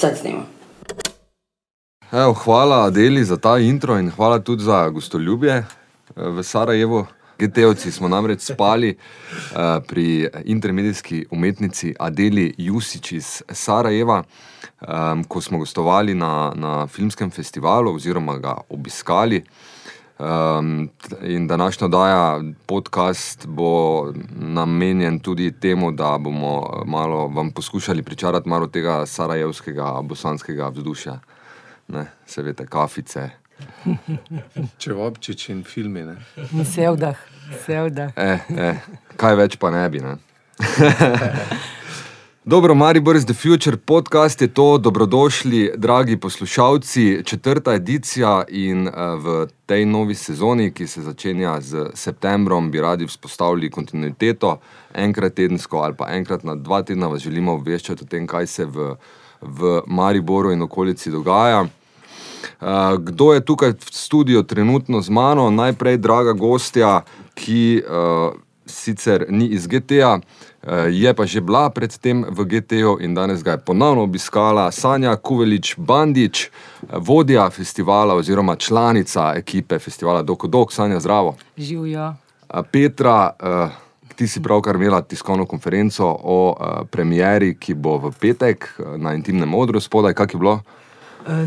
Sad snima. Evo, hvala Adeli za ta intro in hvala tudi za gostoljubje eh, v Sarajevu. GT-ovci smo namreč spali uh, pri intermedijski umetnici Adeli Jusič iz Sarajeva, um, ko smo gostovali na, na filmskem festivalu oziroma ga obiskali. Um, in današnja oddaja, podcast, bo namenjen tudi temu, da bomo malo vam poskušali pričarati malo tega sarajevskega, bosanskega vzdušja. Ne, se veste, kafice. Če v občiči in filmi. Ne? Vse vdah, vse vdah. Eh, eh, kaj več pa ne bi. Ne? Dobro, Maribor is the future podcast je to, dobrodošli, dragi poslušalci. Četrta edicija in uh, v tej novi sezoni, ki se začenja z septembrom, bi radi vzpostavili kontinuiteto, enkrat tedensko ali pa enkrat na dva tedna, vas želimo obveščati o tem, kaj se v, v Mariboru in okolici dogaja. Uh, kdo je tukaj v studiu trenutno z mano? Najprej, draga gostja, ki uh, sicer ni iz GTA, uh, je pa že bila predtem v GTA in danes ga je ponovno obiskala Sanja Kuvelič Bandič, vodja festivala oziroma članica ekipe festivala Dokodok. Sanja, zdravo. Živijo. Uh, Petra, ti si pravkar imela tiskovno konferenco o premieri, ki bo v petek na intimnem odru spodaj. Kaj je bilo?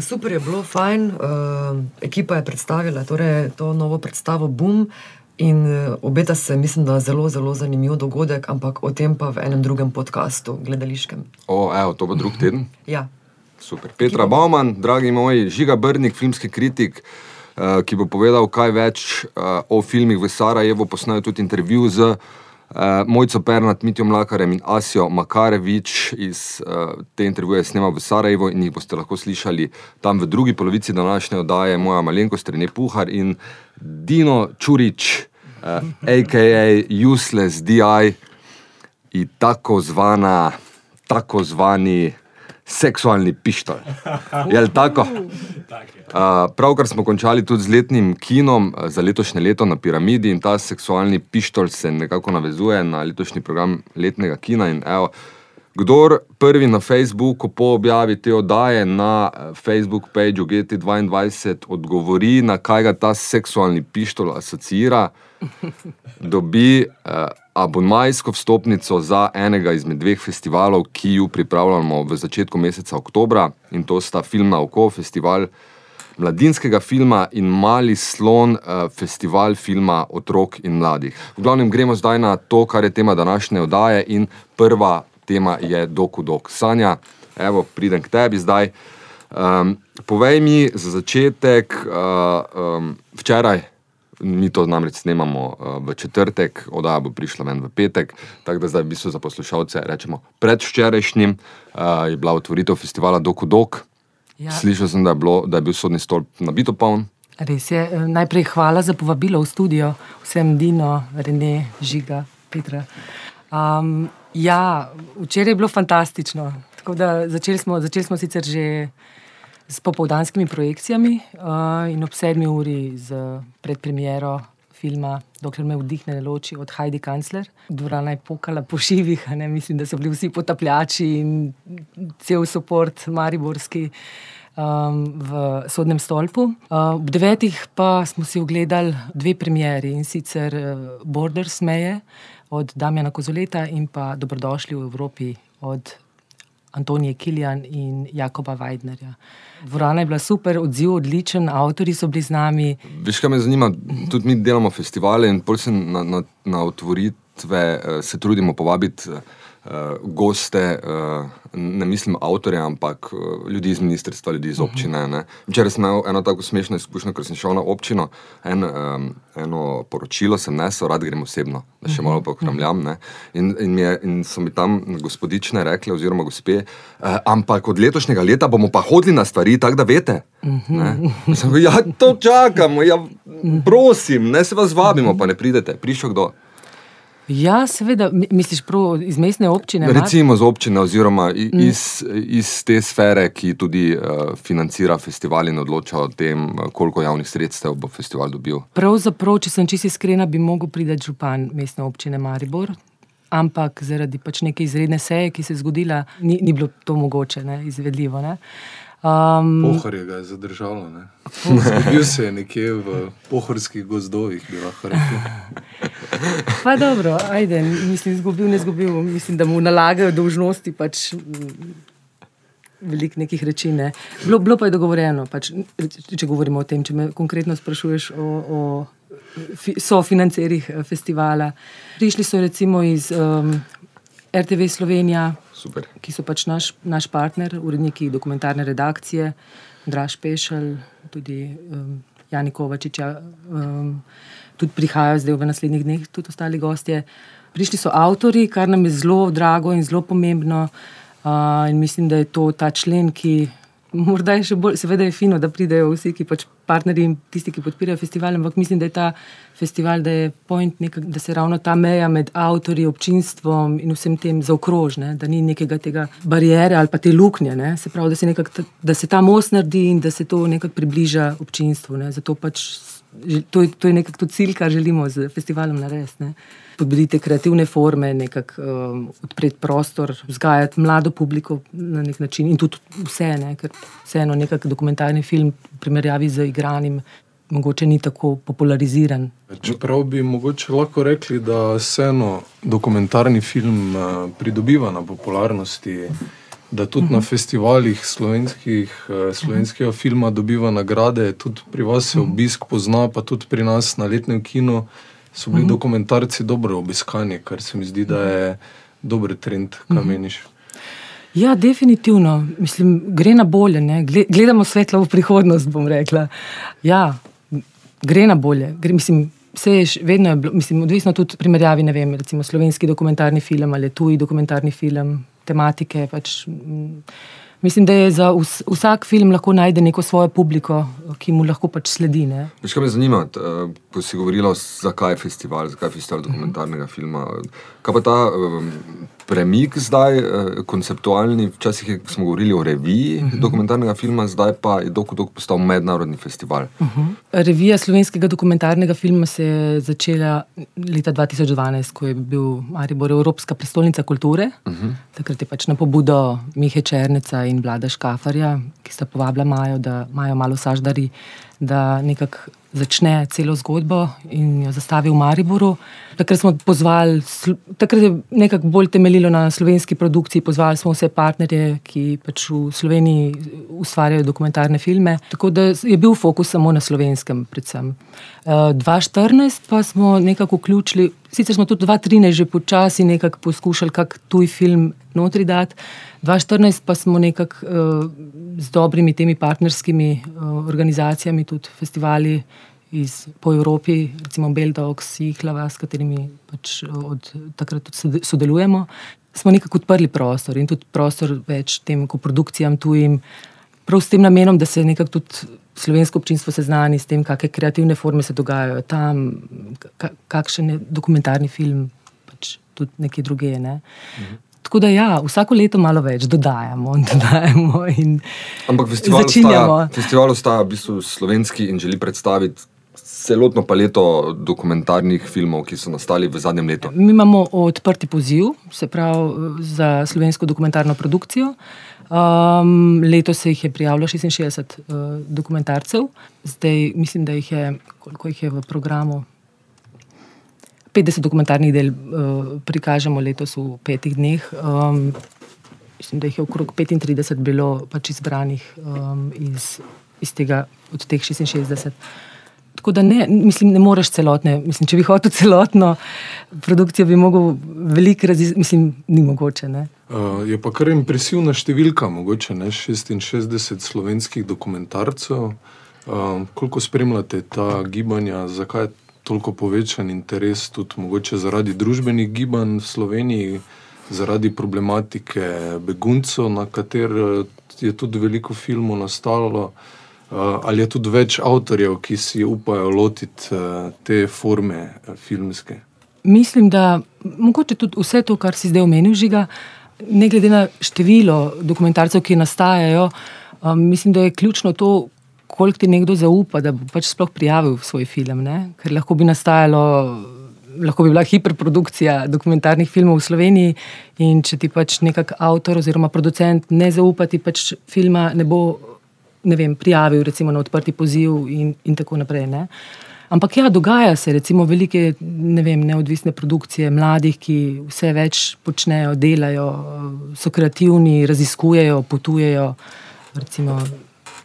Super je bilo, fajn. Ekipa je predstavila torej, to novo predstavo Boom. In uh, obeta se, mislim, da je zelo, zelo zanimiv dogodek, ampak o tem pa v enem drugem podkastu, gledališkem. O, evo, to bo drug teden. Ja. Super. Petra Bauman, dragi moj, žiga Brnik, filmski kritik, uh, ki bo povedal kaj več uh, o filmih v Sarajevu, posnel tudi intervju z uh, Mojco Pernat, Mitjo Mlakarem in Asijo Makarevič iz uh, te intervjuje snema v Sarajevu in jih boste lahko slišali tam v drugi polovici današnje oddaje, moja malenkost Rene Puhar in Dino Čurič, uh, a.k.a. Useless DI in tako zvana, tako zvani seksualni pištol. Je li tako? Uh, pravkar smo končali tudi z letnim kinom za letošnje leto na Piramidi in ta seksualni pištol se nekako navezuje na letošnji program letnega kina. In, evo, kdor prvi na Facebooku po objavi te oddaje na Facebook pageu GT22 odgovori, na kaj ga ta seksualni pištol asocira, dobi uh, abonmajsko vstopnico za enega izmed dveh festivalov, ki ju pripravljamo v začetku meseca oktobra in to sta Film na oko, festival mladinskega filma in Mali slon, uh, festival filma otrok in mladih. V glavnem gremo zdaj na to, kar je tema današnje oddaje in prva tema je Dokudok. Sanja, evo, pridem k tebi zdaj. Um, povej mi za začetek, uh, um, včeraj mi to namreč snemamo uh, v četrtek, oddaja bo prišla ven v petek, tako da zdaj v bistvu za poslušalce rečemo predvčerajšnjim uh, je bila otvoritev festivala Dokudok. Ja. Slišal sem, da je, bilo, da je bil sodni stolp nabito poln. Res je. Eh, Najprej hvala za povabilo v studio, vsem Dino, Rene, Žiga, Petra. Um, ja, včeraj je bilo fantastično. Tako da Začeli smo, začeli smo sicer že s popoldanskimi projekcijami uh, in ob sedmi uri z predpremiero filma Dokler me vdihne ne loči od Heidi Kancler. Dvorana je pokala po šivih, a ne? mislim, da so bili vsi potapljači in cel support mariborski. Um, v sodnem stolpu. Uh, ob devetih pa smo si ogledali dve premjeri in sicer uh, Borders meje od Damjana Kozoleta in pa Dobrodošli v Evropi od Antonije Kiljan in Jakoba Weidnerja. Dvorana je bila super, odziv odličen, avtori so bili z nami. Veš, kaj me zanima, tudi mi delamo festivale in pol se na, na, na otvoritve uh, se trudimo povabiti uh, goste, uh, ne mislim avtorje, ampak uh, ljudi iz ministrstva, ljudi iz občine. Ne. Včeraj sem imel eno tako smešno izkušnjo, ker sem šel na občino, en, um, eno poročilo sem nesel, rad grem osebno, da še malo pohramljam. ne. In, in, je, in so mi tam gospodične rekle, oziroma gospe, uh, ampak od letošnjega leta bomo pa hodili na stvari, tako da veste. Rekel, ja, to čakamo, ja, prosim, ne se vas vabimo, pa ne pridete. Prišel kdo? Ja, seveda, mi- misliš prav iz mestne občine? Mar? Recimo z občine, oziroma i- iz, iz te sfere, ki tudi uh, financira festival in odloča o tem, uh, koliko javnih sredstev bo festival dobil. Pravzaprav, če sem čisto iskrena, bi mogel priti župan mestne občine Maribor. ampak zaradi pač neke izredne seje, ki se je zgodila, ni, ni bilo to mogoče, ne, izvedljivo. Ne. Um, Pohorje ga je zadržalo. ne. Zgubil se je nekje v pohorskih gozdovih, bi lahko rekel. pa dobro, ajde, mislim, izgubil, ne izgubil, mislim, da mu nalagajo dolžnosti. Pač, mm, Veliko nekih reči. Ne. Bilo, bilo pa je dogovorjeno, pač, če govorimo o tem, če me konkretno sprašuješ o, o fi, sofinancerjih eh, festivala. Prišli so recimo iz um, RTV Slovenija, Super. ki so pač naš, naš partner, uredniki dokumentarne redakcije, Draž Pešelj, tudi um, Jani Kovačiča, um, tudi prihajajo zdaj v naslednjih dneh, tudi ostali gostje. Prišli so avtori, kar nam je zelo drago in zelo pomembno. Uh, in mislim, da je to ta člen, ki morda je še bolj, seveda je fino, da pridejo vsi, ki pač partnerji in tisti, ki podpirajo festival, ampak mislim, da je ta festival, da je point, nekak, da se ravno ta meja med avtorji, občinstvom in vsem tem zaokrožne, da ni nekega tega barijere ali pa te luknje. Ne? Se pravi, da se, nekak, da se ta most naredi in da se to nekako približa občinstvu. Ne? Zato pač to je, to je nekako tudi cilj, kar želimo z festivalom narediti. Podbuditi kreativne forme, nekako um, odpreti prostor, vzgajati mlado publiko na nek način in tudi vse, ne, ker vseeno nekako dokumentarni film v primerjavi z igranim mogoče ni tako populariziran. Čeprav bi mogoče lahko rekli, da vseeno dokumentarni film eh, pridobiva na popularnosti, da tudi na festivalih slovenskih, eh, slovenskega filma dobiva nagrade, tudi pri vas se obisk pozna, pa tudi pri nas na letnem kinu so bili dokumentarci dobro obiskani, kar se mi zdi, da je dober trend, kaj meniš. Ja, definitivno. Mislim, gre na bolje. ne. Gle- Gledamo svetlo v prihodnost, bom rekla. Ja, gre na bolje. Gre, mislim, vse je vedno je bilo, mislim, odvisno tudi od primerjavi, ne vem, recimo slovenski dokumentarni film ali tuji dokumentarni film, tematike. Pač, mm, mislim, da je za vs, vsak film lahko najde neko svojo publiko, ki mu lahko pač sledi. Kaj me zanima, eh, ko si govorila, zakaj je festival, zakaj je festival dokumentarnega filma. Kaj pa ta um, premik zdaj, eh, konceptualni, včasih smo govorili o reviji uh -huh. dokumentarnega filma, zdaj pa je dolgo postal mednarodni festival. Uh -huh. Revija slovenskega dokumentarnega filma se je začela leta 2012, ko je bil Maribor Evropska prestolnica kulture. Uh -huh. Takrat je pač na pobudo Mihe Černeca in Vlada Škafarja, ki sta povabila Majo, da Majo malo saždari, da nekako začne celo zgodbo in jo zastavi v Mariboru. Takrat smo pozvali, takrat je nekako bolj temeljilo na slovenski produkciji, pozvali smo vse partnerje, ki pač v Sloveniji ustvarjajo dokumentarne filme. Tako da je bil fokus samo na slovenskem, predvsem. Uh, 2014 pa smo nekako vključili, sicer smo tudi 2013 že počasi nekako poskušali kak tuj film notri dati. 2014 pa smo nekako uh, z dobrimi temi partnerskimi uh, organizacijami, tudi festivali iz, po Evropi, recimo Beldox, Ihlava, s katerimi pač od takrat tudi sode- sodelujemo, smo nekako odprli prostor in tudi prostor več tem koprodukcijam tujim, prav s tem namenom, da se nekako tudi slovensko občinstvo seznani s tem, kakšne kreativne forme se dogajajo tam, ka, kakšen je dokumentarni film, pač tudi nekje druge. Ne. Mhm. Tako da ja, vsako leto malo več dodajamo dodajamo. In Ampak festival Začinjamo. ostaja, festival ostaja v bistvu slovenski in želi predstaviti celotno paleto dokumentarnih filmov, ki so nastali v zadnjem letu. Mi imamo odprti poziv, se pravi za slovensko dokumentarno produkcijo. Um, letos se jih je prijavilo 66 uh, dokumentarcev, zdaj mislim, da jih je, koliko jih je v programu. 50 dokumentarnih del uh, prikažemo letos v petih dneh. Um, mislim, da jih je okrog 35 bilo pač izbranih um, iz, iz tega, od teh 66. Tako da ne, mislim, ne moreš celotne. Mislim, če bi hotel celotno produkcijo, bi lahko veliko raziskal, mislim, ni mogoče. Ne? Uh, je pa kar impresivna številka, mogoče ne 66 slovenskih dokumentarcev. Uh, koliko spremljate ta gibanja, zakaj je toliko povečan interes, tudi mogoče zaradi družbenih gibanj v Sloveniji, zaradi problematike beguncev, na katero je tudi veliko filmov nastalo. Uh, ali je tudi več avtorjev, ki si upajo lotiti uh, te forme uh, filmske? Mislim, da mogoče tudi vse to, kar si zdaj omenil, žiga, ne glede na število dokumentarcev, ki nastajajo, um, mislim, da je ključno to, koliko ti nekdo zaupa, da bo pač sploh prijavil svoj film. Ne? Ker lahko bi nastajalo lahko bi bila hiperprodukcija dokumentarnih filmov v Sloveniji. In če ti pač nekak avtor oziroma producent ne zaupa, ti pač filma ne bo ne vem, prijavil recimo, na odprti poziv in, in tako naprej. Ne? Ampak ja, dogaja se, recimo, velike ne vem, neodvisne produkcije mladih, ki vse več počnejo, delajo, so kreativni, raziskujejo, potujejo. Recimo,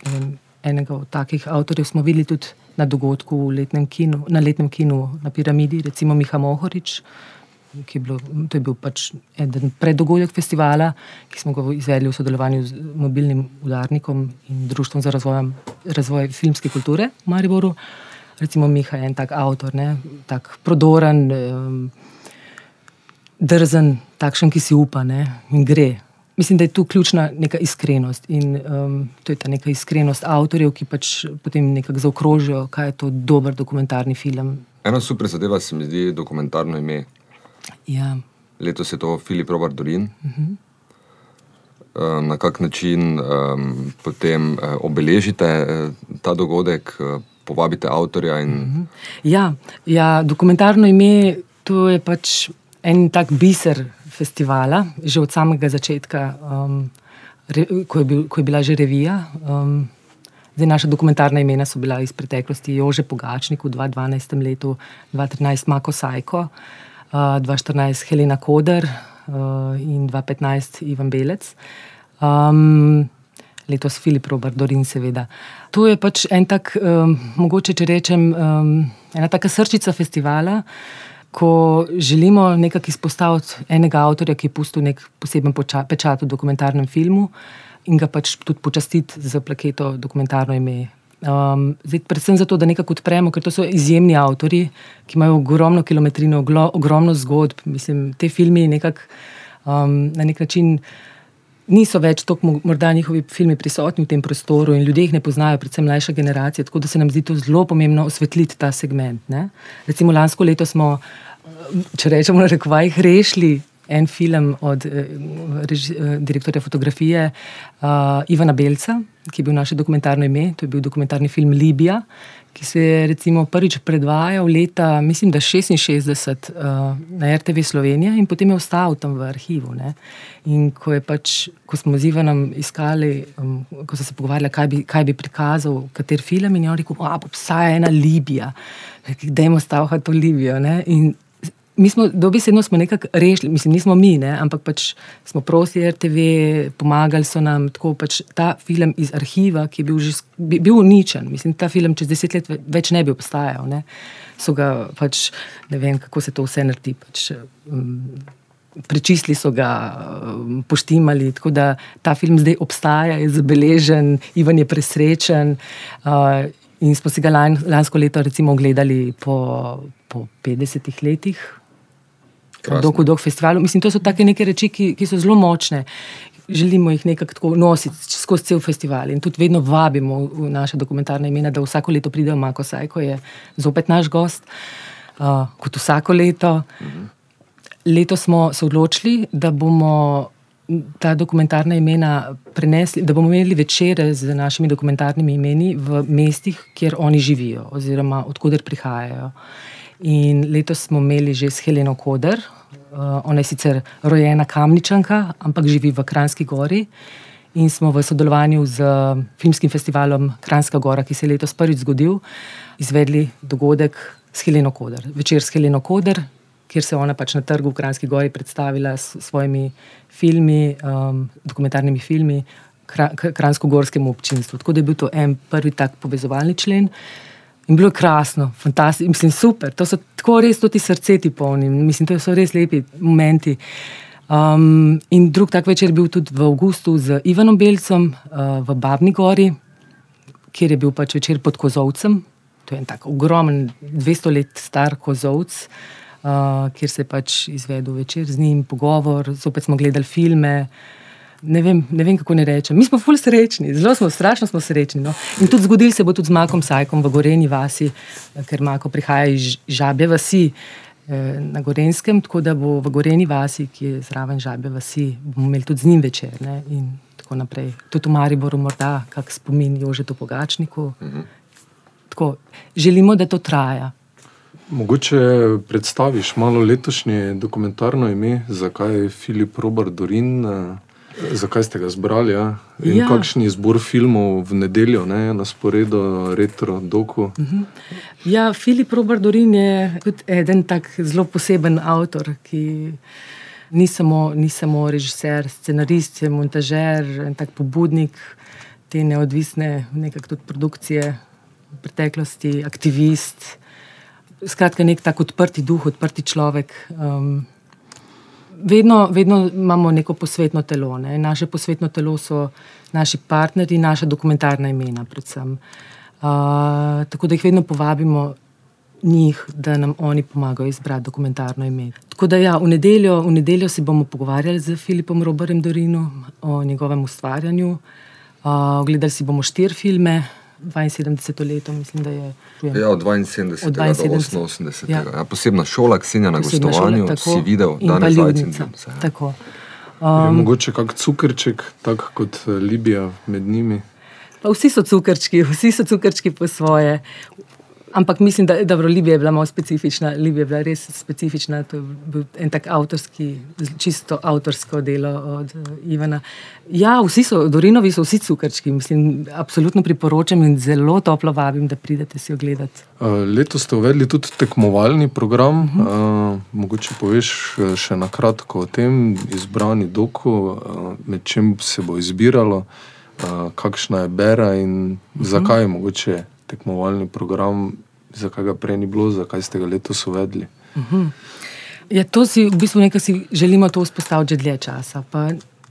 vem, enega od takih avtorjev smo videli tudi na dogodku letnem kinu, na letnem kinu na Piramidi, recimo Miha Mohorič. Je bilo, to je bil pač eden preddogodek festivala, ki smo ga izvedli v sodelovanju z mobilnim udarnikom in Društvom za razvoj, razvoj filmske kulture v Mariboru. Recimo Miha je en tak avtor, ne, tak prodoren, drzen, takšen, ki si upa ne, in gre. Mislim, da je tu ključna neka iskrenost in um, to je ta neka iskrenost avtorjev, ki pač potem nekako zaokrožijo, kaj je to dober dokumentarni film. Ena super zadeva se mi zdi dokumentarno ime. Ja. Letos je to Filip Robert Dorin. Uh -huh. Na kak način um, potem uh, obeležite uh, ta dogodek, uh, povabite avtorja? In... Uh -huh. ja, ja, dokumentarno ime to je pač en tak biser festivala, že od samega začetka, um, re, ko, je bil, ko je bila že revija. Um, Zdaj, naša dokumentarna imena so bila iz preteklosti Jože Pogačnik v 2012 letu, 2013 Mako Sajko. 2014 Helena Koder uh, in 2015 Ivan Belec. Um, letos Filip Robert Dorin, seveda. To je pač en tak, um, mogoče če rečem, um, ena taka srčica festivala, ko želimo nekako izpostaviti enega avtorja, ki je pustil nek poseben pečat v dokumentarnem filmu in ga pač tudi počastiti z plaketo dokumentarno ime Um, zdaj, predvsem zato, da nekako odpremo, ker to so izjemni avtori, ki imajo ogromno kilometrino, ogromno zgodb. Mislim, te filme nekako um, na nek način niso več tako, morda njihovi filmi prisotni v tem prostoru in ljudje jih ne poznajo, predvsem mlajša generacija. Tako da se nam zdi to zelo pomembno osvetliti ta segment. Ne? Recimo lansko leto smo, če rečemo, na rekovajih rešili en film od eh, reži, eh, direktorja fotografije uh, Ivana Belca, ki je bil naše dokumentarno ime. To je bil dokumentarni film Libija, ki se je recimo prvič predvajal leta, mislim, da 66 uh, na RTV Slovenija in potem je ostal tam v arhivu. Ne. In ko, pač, ko smo z Ivanom iskali, um, ko so se pogovarjali, kaj bi, kaj bi prikazal, kater film, in je on rekel, da obstaja ena Libija, da je mu stavka to Libijo. Mi smo dobesedno nekako rešili, mislim, nismo mi, ne, ampak pač smo prosili RTV, pomagali so nam tako pač ta film iz arhiva, ki je bil, že, bil uničen. Mislim, ta film čez deset let več ne bi obstajal. Ne. So ga pač, ne vem, kako se to vse naredi. Pač, um, Prečistili so ga, um, poštimali, tako da ta film zdaj obstaja, je zabeležen, Ivan je presrečen. Uh, in smo si ga lan, lansko leto, recimo, ogledali po, po 50 letih, dolgo, dolgo festivalu. Mislim, to so take neke reči, ki, ki so zelo močne. Želimo jih nekako nositi skozi cel festival in tudi vedno vabimo v naše dokumentarne imena, da vsako leto pridejo Mako Sajko, je zopet naš gost, uh, kot vsako leto. Mhm. Leto smo se odločili, da bomo ta dokumentarna imena prenesli, da bomo imeli večere z našimi dokumentarnimi imeni v mestih, kjer oni živijo oziroma odkuder prihajajo. In letos smo imeli že s Heleno Koder, uh, ona je sicer rojena kamničanka, ampak živi v Kranski gori. In smo v sodelovanju z filmskim festivalom Kranska gora, ki se je letos prvič zgodil, izvedli dogodek s Heleno Koder. Večer s Heleno Koder, kjer se je ona pač na trgu v Kranski gori predstavila s svojimi filmi, um, dokumentarnimi filmi, kransko-gorskemu občinstvu. Tako da je bil to en prvi tak povezovalni člen. Uh, In bilo je krasno, fantastično, mislim, super. To so tako res ti srce ti polni, mislim, to so res lepi momenti. Um, in drug tak večer je bil tudi v Augustu z Ivanom Belcem uh, v Babni Gori, kjer je bil pač večer pod Kozovcem. To je en tako ogromen, 200 let star Kozovc, uh, kjer se je pač izvedel večer z njim, pogovor, zopet smo gledali filme. Uh, ne vem, ne vem, kako ne rečem. Mi smo ful srečni, zelo smo, strašno smo srečni. No? In tudi zgodil se bo tudi z Makom Sajkom v Goreni vasi, ker Mako prihaja iz Žabe vasi eh, na Gorenskem, tako da bo v Goreni vasi, ki je zraven Žabe vasi, bomo imeli tudi z njim večer. Ne? In tako naprej. Tudi v Mariboru morda kak spomin Jožetu Pogačniku. Mhm. Tako, želimo, da to traja. Mogoče predstaviš malo letošnje dokumentarno ime, zakaj je Filip Robert Dorin, eh, zakaj ste ga zbrali ja? in Ja. kakšen izbor filmov v nedeljo ne? na sporedu, retro, doku. Ja, Filip Robert Dorin je tudi eden tak zelo poseben avtor, ki ni samo, ni samo režiser, scenarist, je montažer, en tak pobudnik te neodvisne nekak tudi produkcije v preteklosti, aktivist. Skratka, nek tak odprti duh, odprti človek. Um, vedno, vedno imamo neko posvetno telo. Ne? Naše posvetno telo so naši partnerji, naša dokumentarna imena, predvsem. Uh, tako da jih vedno povabimo njih, da nam oni pomagajo izbrati dokumentarno ime. Tako da ja, v nedeljo, v nedeljo se bomo pogovarjali z Filipom Robertom Dorinom o njegovem ustvarjanju. Uh, gledali si bomo štiri filme, 72 leto, mislim, da je. Ja, od 72. Od do 72. 88. Ja. Ja. posebna šola, Ksenja na Posebna gostovanju, šola, si videl, danes Ljubnica. Dimce. Tako. Um, mogoče kak cukrček, tak kot eh, Libija med njimi. Pa vsi so cukrčki, vsi so cukrčki po svoje. Ampak mislim, da, da Libija je bila malo specifična. Libija je bila res specifična. To je bil en tak avtorski, čisto avtorsko delo od uh, Ivana. Ja, vsi so, Dorinovi so vsi cukrčki. Mislim, absolutno priporočam in zelo toplo vabim, da pridete si ogledati. Uh, letos ste uvedli tudi tekmovalni program. Uh -huh. uh, mogoče poveš eh, še na kratko o tem, izbrani doku, uh, med čim se bo izbiralo, uh, kakšna je bera in uh -huh. zakaj je mogoče tekmovalni program, zakaj ga prej ni bilo, zakaj ste ga letos uvedli. Ja, to si v bistvu nekaj si želimo vzpostaviti že dlje časa. Pa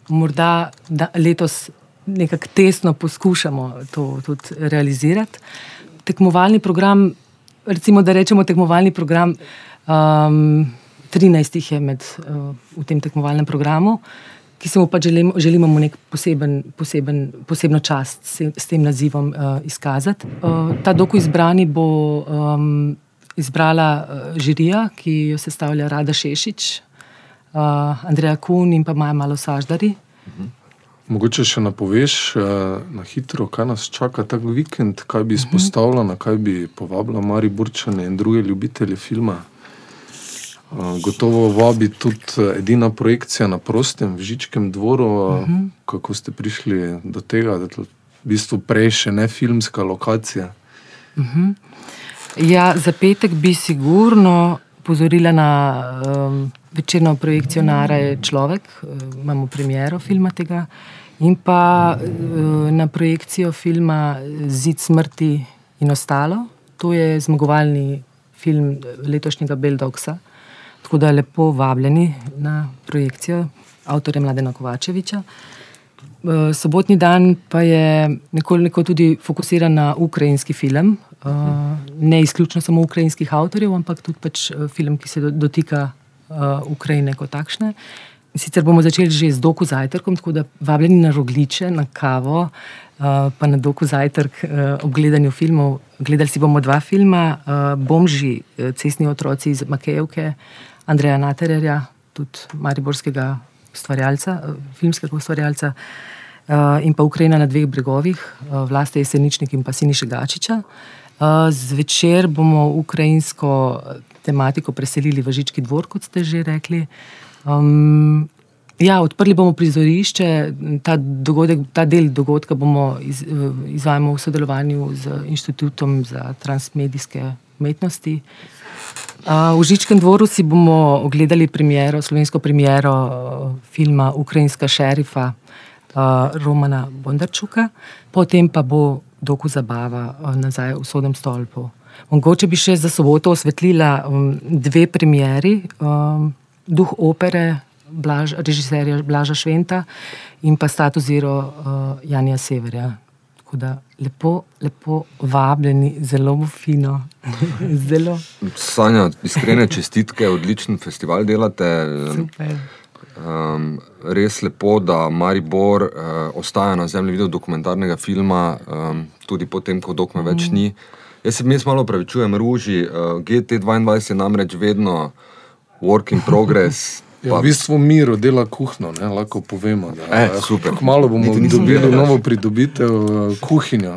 morda da, letos nekako tesno poskušamo to tudi realizirati. Tekmovalni program, recimo, da rečemo tekmovalni program, um, 13 jih je med, uh, v tem tekmovalnem programu, ki se mu pa želimo, želimo mu nek poseben, poseben, posebno čast s, s tem nazivom uh, izkazati. Uh, ta doku izbrani bo. Um, izbrala uh, žirija, ki jo sestavlja Rada Šešič, uh, Andreja Kun in pa Maja Malo Saždari. Mogoče še napoveš uh, na hitro, kaj nas čaka ta vikend, kaj bi izpostavila, na kaj bi povabila Mari Burčane in druge ljubitelje filma. Gotovo vabi tudi eh, edina projekcija na prostem v Žičkem dvoru. Uh -huh. Kako ste prišli do tega, da je to v bistvu prej še ne filmska lokacija? Ja, za petek bi sigurno pozorila na um, večerno projekcijo Nara je človek, uh, imamo premiero filma tega, in pa uh, na projekcijo filma Zid smrti in ostalo. To je zmagovalni film letošnjega Beldogsa. Tako da lepo vabljeni na projekcijo avtorja Mladena Kovačeviča. Eh, Sobotni dan pa je nekoliko tudi fokusiran na ukrajinski film, eh, ne izključno samo ukrajinskih avtorjev, ampak tudi pač eh, film, ki se do- dotika Ukrajine kot takšne. Sicer bomo začeli že z doku zajtrkom, tako da vabljeni na rogliče, na kavo, pa na doku zajtrk ob gledanju filmov. Gledali si bomo dva filma, Bomži, cestni otroci iz Makejevke, Andreja Natererja, tudi mariborskega ustvarjalca, eh, filmskega ustvarjalca, eh, in pa Ukrajina na dveh bregovih, eh, Vlaste Jeseničnik in pa Siniše Gačiča. Zvečer bomo ukrajinsko tematiko preselili v Žički dvor, kot ste že rekli. Um, ja, odprli bomo prizorišče, ta, dogodek, ta del dogodka bomo iz, izvajamo v sodelovanju z Inštitutom za transmedijske umetnosti. V Žičkem dvoru si bomo ogledali premiero, slovensko premiero uh, filma Ukrajinska šerifa uh, Romana Bondarčuka, potem pa bo doku zabava uh, nazaj v sodem stolpu. Mogoče bi še za soboto osvetlila dve premieri, Duh opere Blaž, režiserja Blaža Šventa in pa Status Zero uh, Janja Severja. Tako da lepo, lepo vabljeni, zelo bo fino. zelo Sanja, iskrene čestitke, odličen festival delate. super. Um, res lepo, da Maribor uh, ostaja na zemlji video dokumentarnega filma, um, tudi potem, ko dokme več ni. Jaz se mi malo pravičujem, Ruži, uh, GT2 je namreč vedno work in progress. Ja, v bistvu Miro dela kuhno, ne, lahko povemo. Da, Eh, super. Kmalo bomo dobili novo pridobitev, eh, kuhinjo.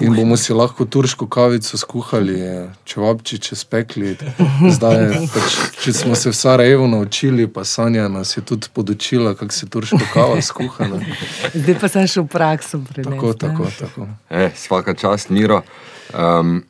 In bomo si lahko turško kavico skuhali, čevapčiče spekli. Zdaj, pač, če smo se v Sarajevu naučili, pa Sanja nas je tudi podočila, kako se turško kava skuha. Ne. Zdaj pa sem šel v prakso. Prenest, Tako, tako, tako. E, svaka čast, Miro. Um,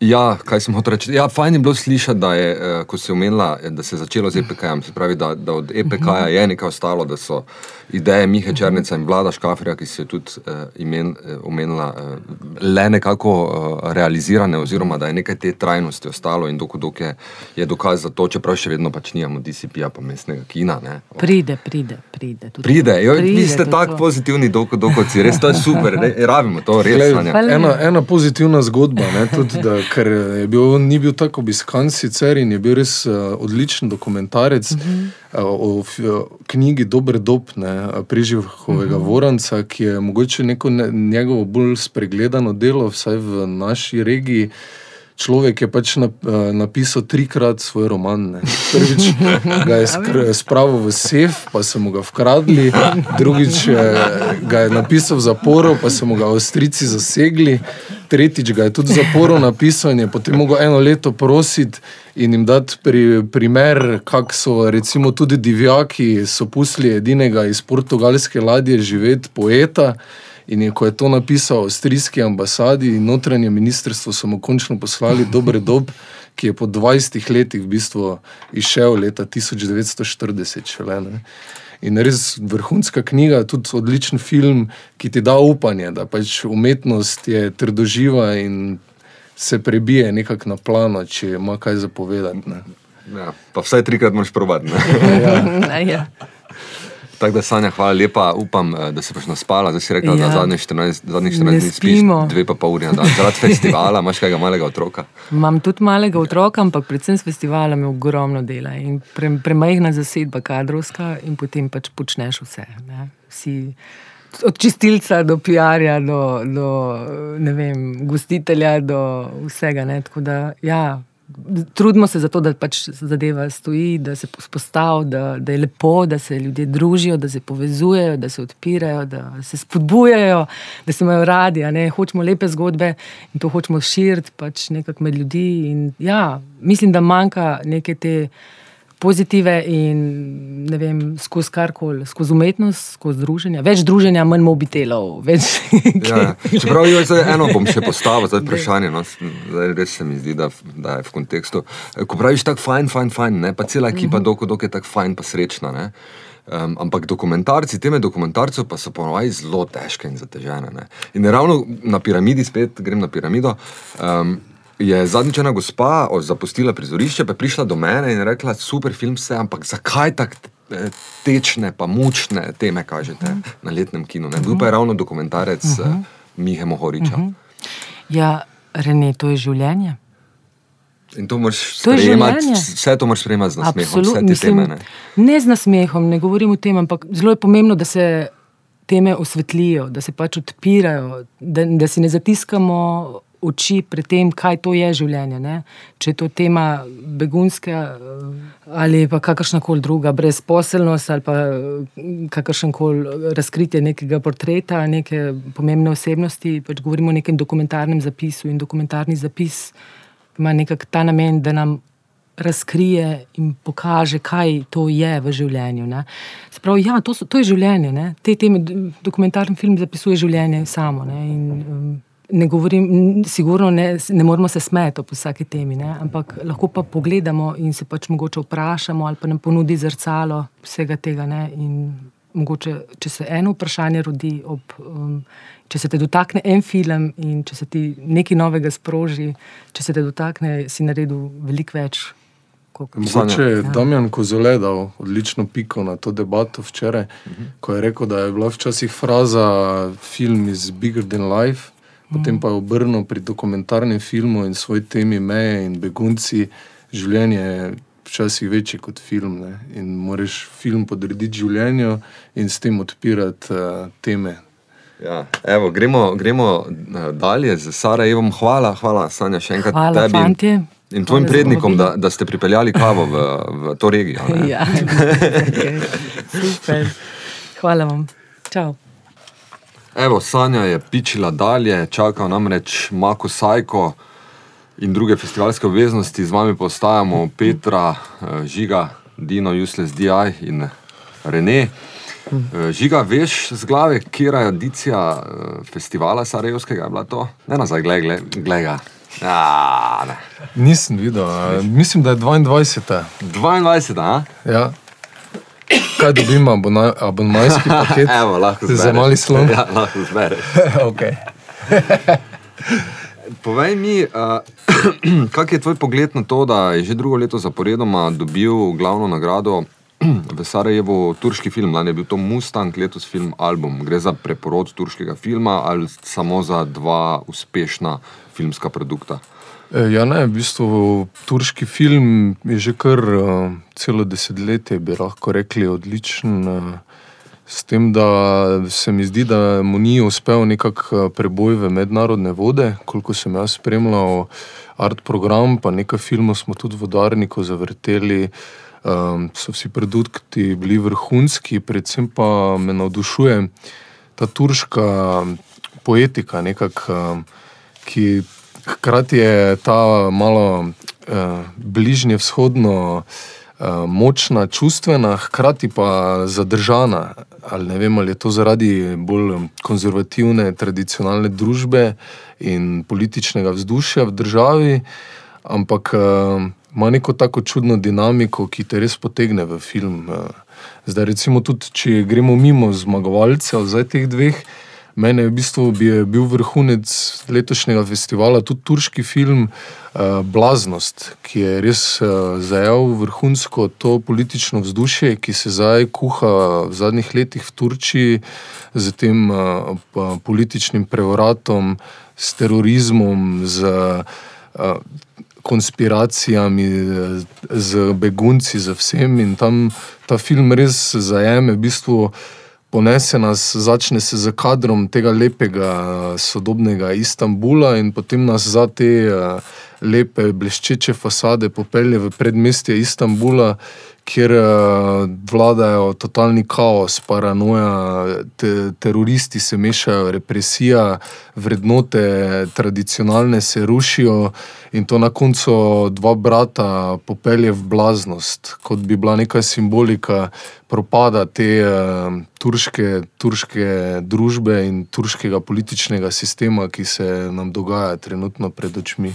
ja, kaj sem hotel reči? Ja, fajn je bilo slišati, da, je, eh, ko omenila, eh, da se je začelo z EPK-jem. Se pravi, da, da od EPK-ja je nekaj ostalo, da so ideje Mihe Črnica in Vlada Škafrija, ki si jo tudi uh, imen, uh, omenila, uh, le nekako uh, realizirane, oziroma da je nekaj te trajnosti ostalo in dok, dok je, je dokaz za to, čeprav še vedno pač nimamo DCP-ja, pa mestnega kina. Ne. Pride, pride, pride. tudi Pride, jo, pride, vi ste je tako to. pozitivni, dok, dok si res, to je super, re, rabimo to, res. Glej. Hvala. ena, ena pozitivna zgodba, ne, tudi, da, ker je bil, on ni bil tako obiskan sicer in je bil res uh, odličen dokumentarec uh -huh. Uh, o uh, knjigi Dober dob, ne, Prižihovega uh -huh. Voranca, ki je mogoče neko ne, njegovo bolj spregledano delo, vsaj v naši regiji. Človek je pač nap, uh, napisal trikrat svoj roman. Ne. Prvič ga je skr- spravil v sef, pa so mu ga ukradli, drugič eh, ga je napisal v zaporu, pa so mu ga Avstrijci zasegli, tretjič ga je tudi v zaporu napisal in je potem mogel eno leto prositi in jim dati pri, primer, kako so recimo tudi divjaki so pustili edinega iz portugalske ladje živeti poeta. In je, ko je to napisal avstrijski ambasadi in notranje ministrstvo, so mu končno poslali dober dob, ki je po 20 letih v bistvu izšel leta 1940. Šele, ne. in res vrhunska knjiga, tudi odličen film, ki ti da upanje, da pač umetnost je trdoživa in se prebije nekako na plano, če ima kaj zapovedati. Ne. Ja, pa vsaj trikrat moraš probati. ne. Ja, ja. Tako da, Sanja, hvala lepa. Upam, eh, da si pač naspala. Zdaj si rekla, ja. Da zadnjih 14, zadnjih 14 Ne dni spiš dve pa pol ure na dan. Zaradi festivala imaš kakega malega otroka. Imam tudi malega otroka, ampak predvsem s festivalom je ogromno dela in pre, premajhna zasedba kadrovska, in potem pač počneš vse. Ne? Vsi, od čistilca do PR-ja, do, do vem, gostitelja, do vsega. Ne? Tako da, ja, trudimo se za to, da pač zadeva stoji, da se vzpostavi, da, da je lepo, da se ljudje družijo, da se povezujejo, da se odpirajo, da se spodbujajo, da se imajo radi. Hočemo lepe zgodbe in to hočemo širiti pač nekako med ljudi. In, ja, mislim, da manjka neke te pozitive in ne vem, skozi karkoli, skozi umetnost, skozi druženje. Več druženja, manj mobitelov. Več... Ja, ja. Čeprav jo zdaj eno bom še postavil, zdaj vprašanje. No, zdaj res se mi zdi, da, da je v kontekstu. Eh, Ko praviš tako fajn, fajn, fajn, ne? pa cela ekipa, dok, dok je tako fajn, pa srečna. Ne? Um, ampak dokumentarci, teme dokumentarcev pa so ponovadi zelo težke in zatežene. Ne? In ravno na piramidi, spet grem na piramido. Um, Je zadnjič ena gospa zapustila prizorišče, pa je prišla do mene in rekla: super film se, ampak zakaj tako eh, tečne, pa mučne teme kažete na letnem kinu? Ne? Bil pa je ravno dokumentarec uh -huh. Mihe Mohoriča. Uh -huh. Ja, Rene, to je življenje. In to moraš sprejemati, vse to moraš sprejemati z nasmehom, vse Absolutno, te mislim, teme. Ne? ne z nasmehom, ne govorim o tem, ampak zelo je pomembno, da se teme osvetlijo, da se pač odpirajo, da, da si ne zatiskamo oči pred tem, kaj to je življenje. Ne? Če je to tema begunska eh, ali pa kakršna koli druga, brezposelnost ali pa kakršen koli razkritje nekega portreta, neke pomembne osebnosti, pač govorimo o nekem dokumentarnem zapisu in dokumentarni zapis ima nekako ta namen, da nam razkrije in pokaže, kaj to je v življenju. Ne. Se pravi, ja, to, so, to je življenje. Ne. Te teme, dokumentarni film zapisuje življenje samo. Ne. In, um, ne govorim, sigurno ne, ne moramo se smeti ob vsaki temi, ne. ampak lahko pa pogledamo in se pač mogoče vprašamo, ali pa nam ponudi zrcalo vsega tega. Ne. In mogoče, če se eno vprašanje rodi ob. Um, Če se te dotakne en film in če se ti nekaj novega sproži, če se te dotakne, si naredil veliko več. Mogoče je Damjan Kozole dal odlično piko na to debato včeraj, ko je rekel, da je bila včasih fraza film is bigger than life, potem pa je obrnil pri dokumentarnem filmu in svoj temi meje in begunci. Življenje je včasih večje kot film ne? in moraš film podrediti življenju in s tem odpirati uh, teme. Ja, evo, gremo, gremo eh, dalje z Sarajevom. Hvala, hvala, Sanja, še enkrat Hvala, tebi fantje. in tvojim Hvala prednikom, da, da ste pripeljali kavo v, v to regijo. ne. Ja, okay. super. Hvala vam. Čau. Evo, Sanja je pičila dalje, čaka namreč Mako Sajko in druge festivalske obveznosti. Z vami postajamo Petra, eh, Žiga, Dino, Useless DI in Rene. Eh, Žiga, veš z glave, kje je edicija eh, festivala Sarajevskega? Je bila to? Ne nazaj, gledaj, gledaj. Ja, Nisem videl, a, mislim, da je 22. 22, a? Ja. Kaj abona, abonmajski paket? Evo, lahko Za zbereš. mali slon? Ja, lahko zbereš. okay. Povej mi, uh, kak je tvoj pogled na to, da je že drugo leto zaporedoma dobil glavno nagrado v Sarajevu turški film, lani je bil to Mustang, letos film album. Gre za preporod turškega filma ali samo za dva uspešna filmska produkta? E, Ja, ne, v bistvu turški film je že kar uh, celo desetletje, bi lahko rekli, odličen. Uh, s tem, da se mi zdi, da mu ni uspel nekako preboj v mednarodne vode, koliko sem jaz spremljal art program, pa nekaj filmov smo tudi v Udarniku zavrteli. Um, so vsi produkti bili vrhunski, predvsem pa me navdušuje ta turška poetika, nekak, um, ki hkrati je ta malo uh, bližnje vzhodno uh, močna, čustvena, hkrati pa zadržana. Ali ne vem, ali je to zaradi bolj konzervativne, tradicionalne družbe in političnega vzdušja v državi, ampak uh, ima neko tako čudno dinamiko, ki te res potegne v film. Uh, zdaj, recimo, tudi če gremo mimo zmagovalcev, zdaj teh dveh. Mene je v bistvu bi je bil vrhunec letošnjega festivala tudi turški film uh, Blaznost, ki je res uh, zajel vrhunsko to politično vzdušje, ki se zdaj kuha v zadnjih letih v Turčiji z tem uh, političnim prevratom, s terorizmom, z uh, konspiracijami, z begunci, z vsem. In tam ta film res zajame v bistvu ponese nas, začne se z kadrom tega lepega, sodobnega Istanbula, in potem nas za te uh, lepe, bleščeče fasade popelje v predmestje Istanbula, kjer uh, vladajo totalni kaos, paranoja, te, teroristi se mešajo, represija, vrednote tradicionalne se rušijo, in to na koncu dva brata popelje v blaznost, kot bi bila neka simbolika propada te uh, turške, turške družbe in turškega političnega sistema, ki se nam dogaja trenutno pred očmi.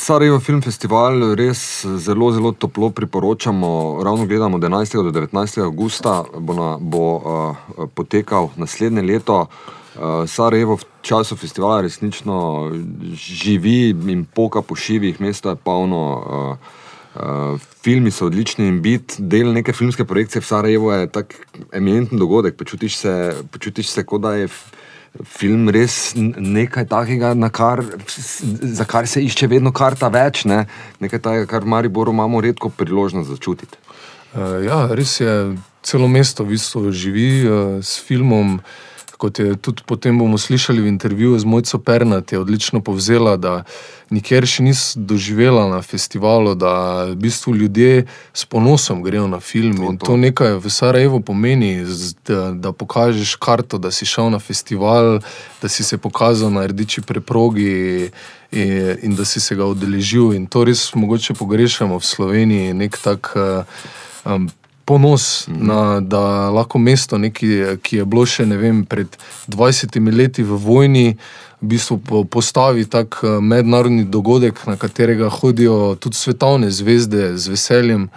Sarajevo Film Festival res zelo, zelo toplo priporočamo. Ravno gledamo 11. do 19. augusta, bo, na, bo uh, potekal naslednje leto. Uh, Sarajevo v času festivala resnično živi in poka po šivih, mesto je polno. Uh, Uh, filmi so odlični in biti del neke filmske projekcije v Sarajevu je tak eminenten dogodek. Počutiš se, počutiš se kot da je f- film res nekaj takega, kar, za kar se išče vedno karta več, ne? nekaj takega, kar v Mariboru imamo redko priložnost začutiti. Uh, ja, res je, celo mesto v bistvu živi uh, s filmom. Kot je tudi potem bomo slišali v intervjuju z Mojco Pernat, je odlično povzela, da nikjer še nisem doživela na festivalu, da v bistvu ljudje s ponosom grejo na film. To, In to. to nekaj v Sarajevu pomeni, da, da pokažeš karto, da si šel na festival, da si se pokazal na rdeči preprogi in, in da si se ga udeležil. In to res mogoče pogrešamo v Sloveniji, nek tak. Uh, um, Ponos, mm -hmm. na, da lahko mesto, neki, ki je bilo še vem, pred 20 leti v vojni, v bistvu po- postavi tak eh, mednarodni dogodek, na katerega hodijo tudi svetovne zvezde z veseljem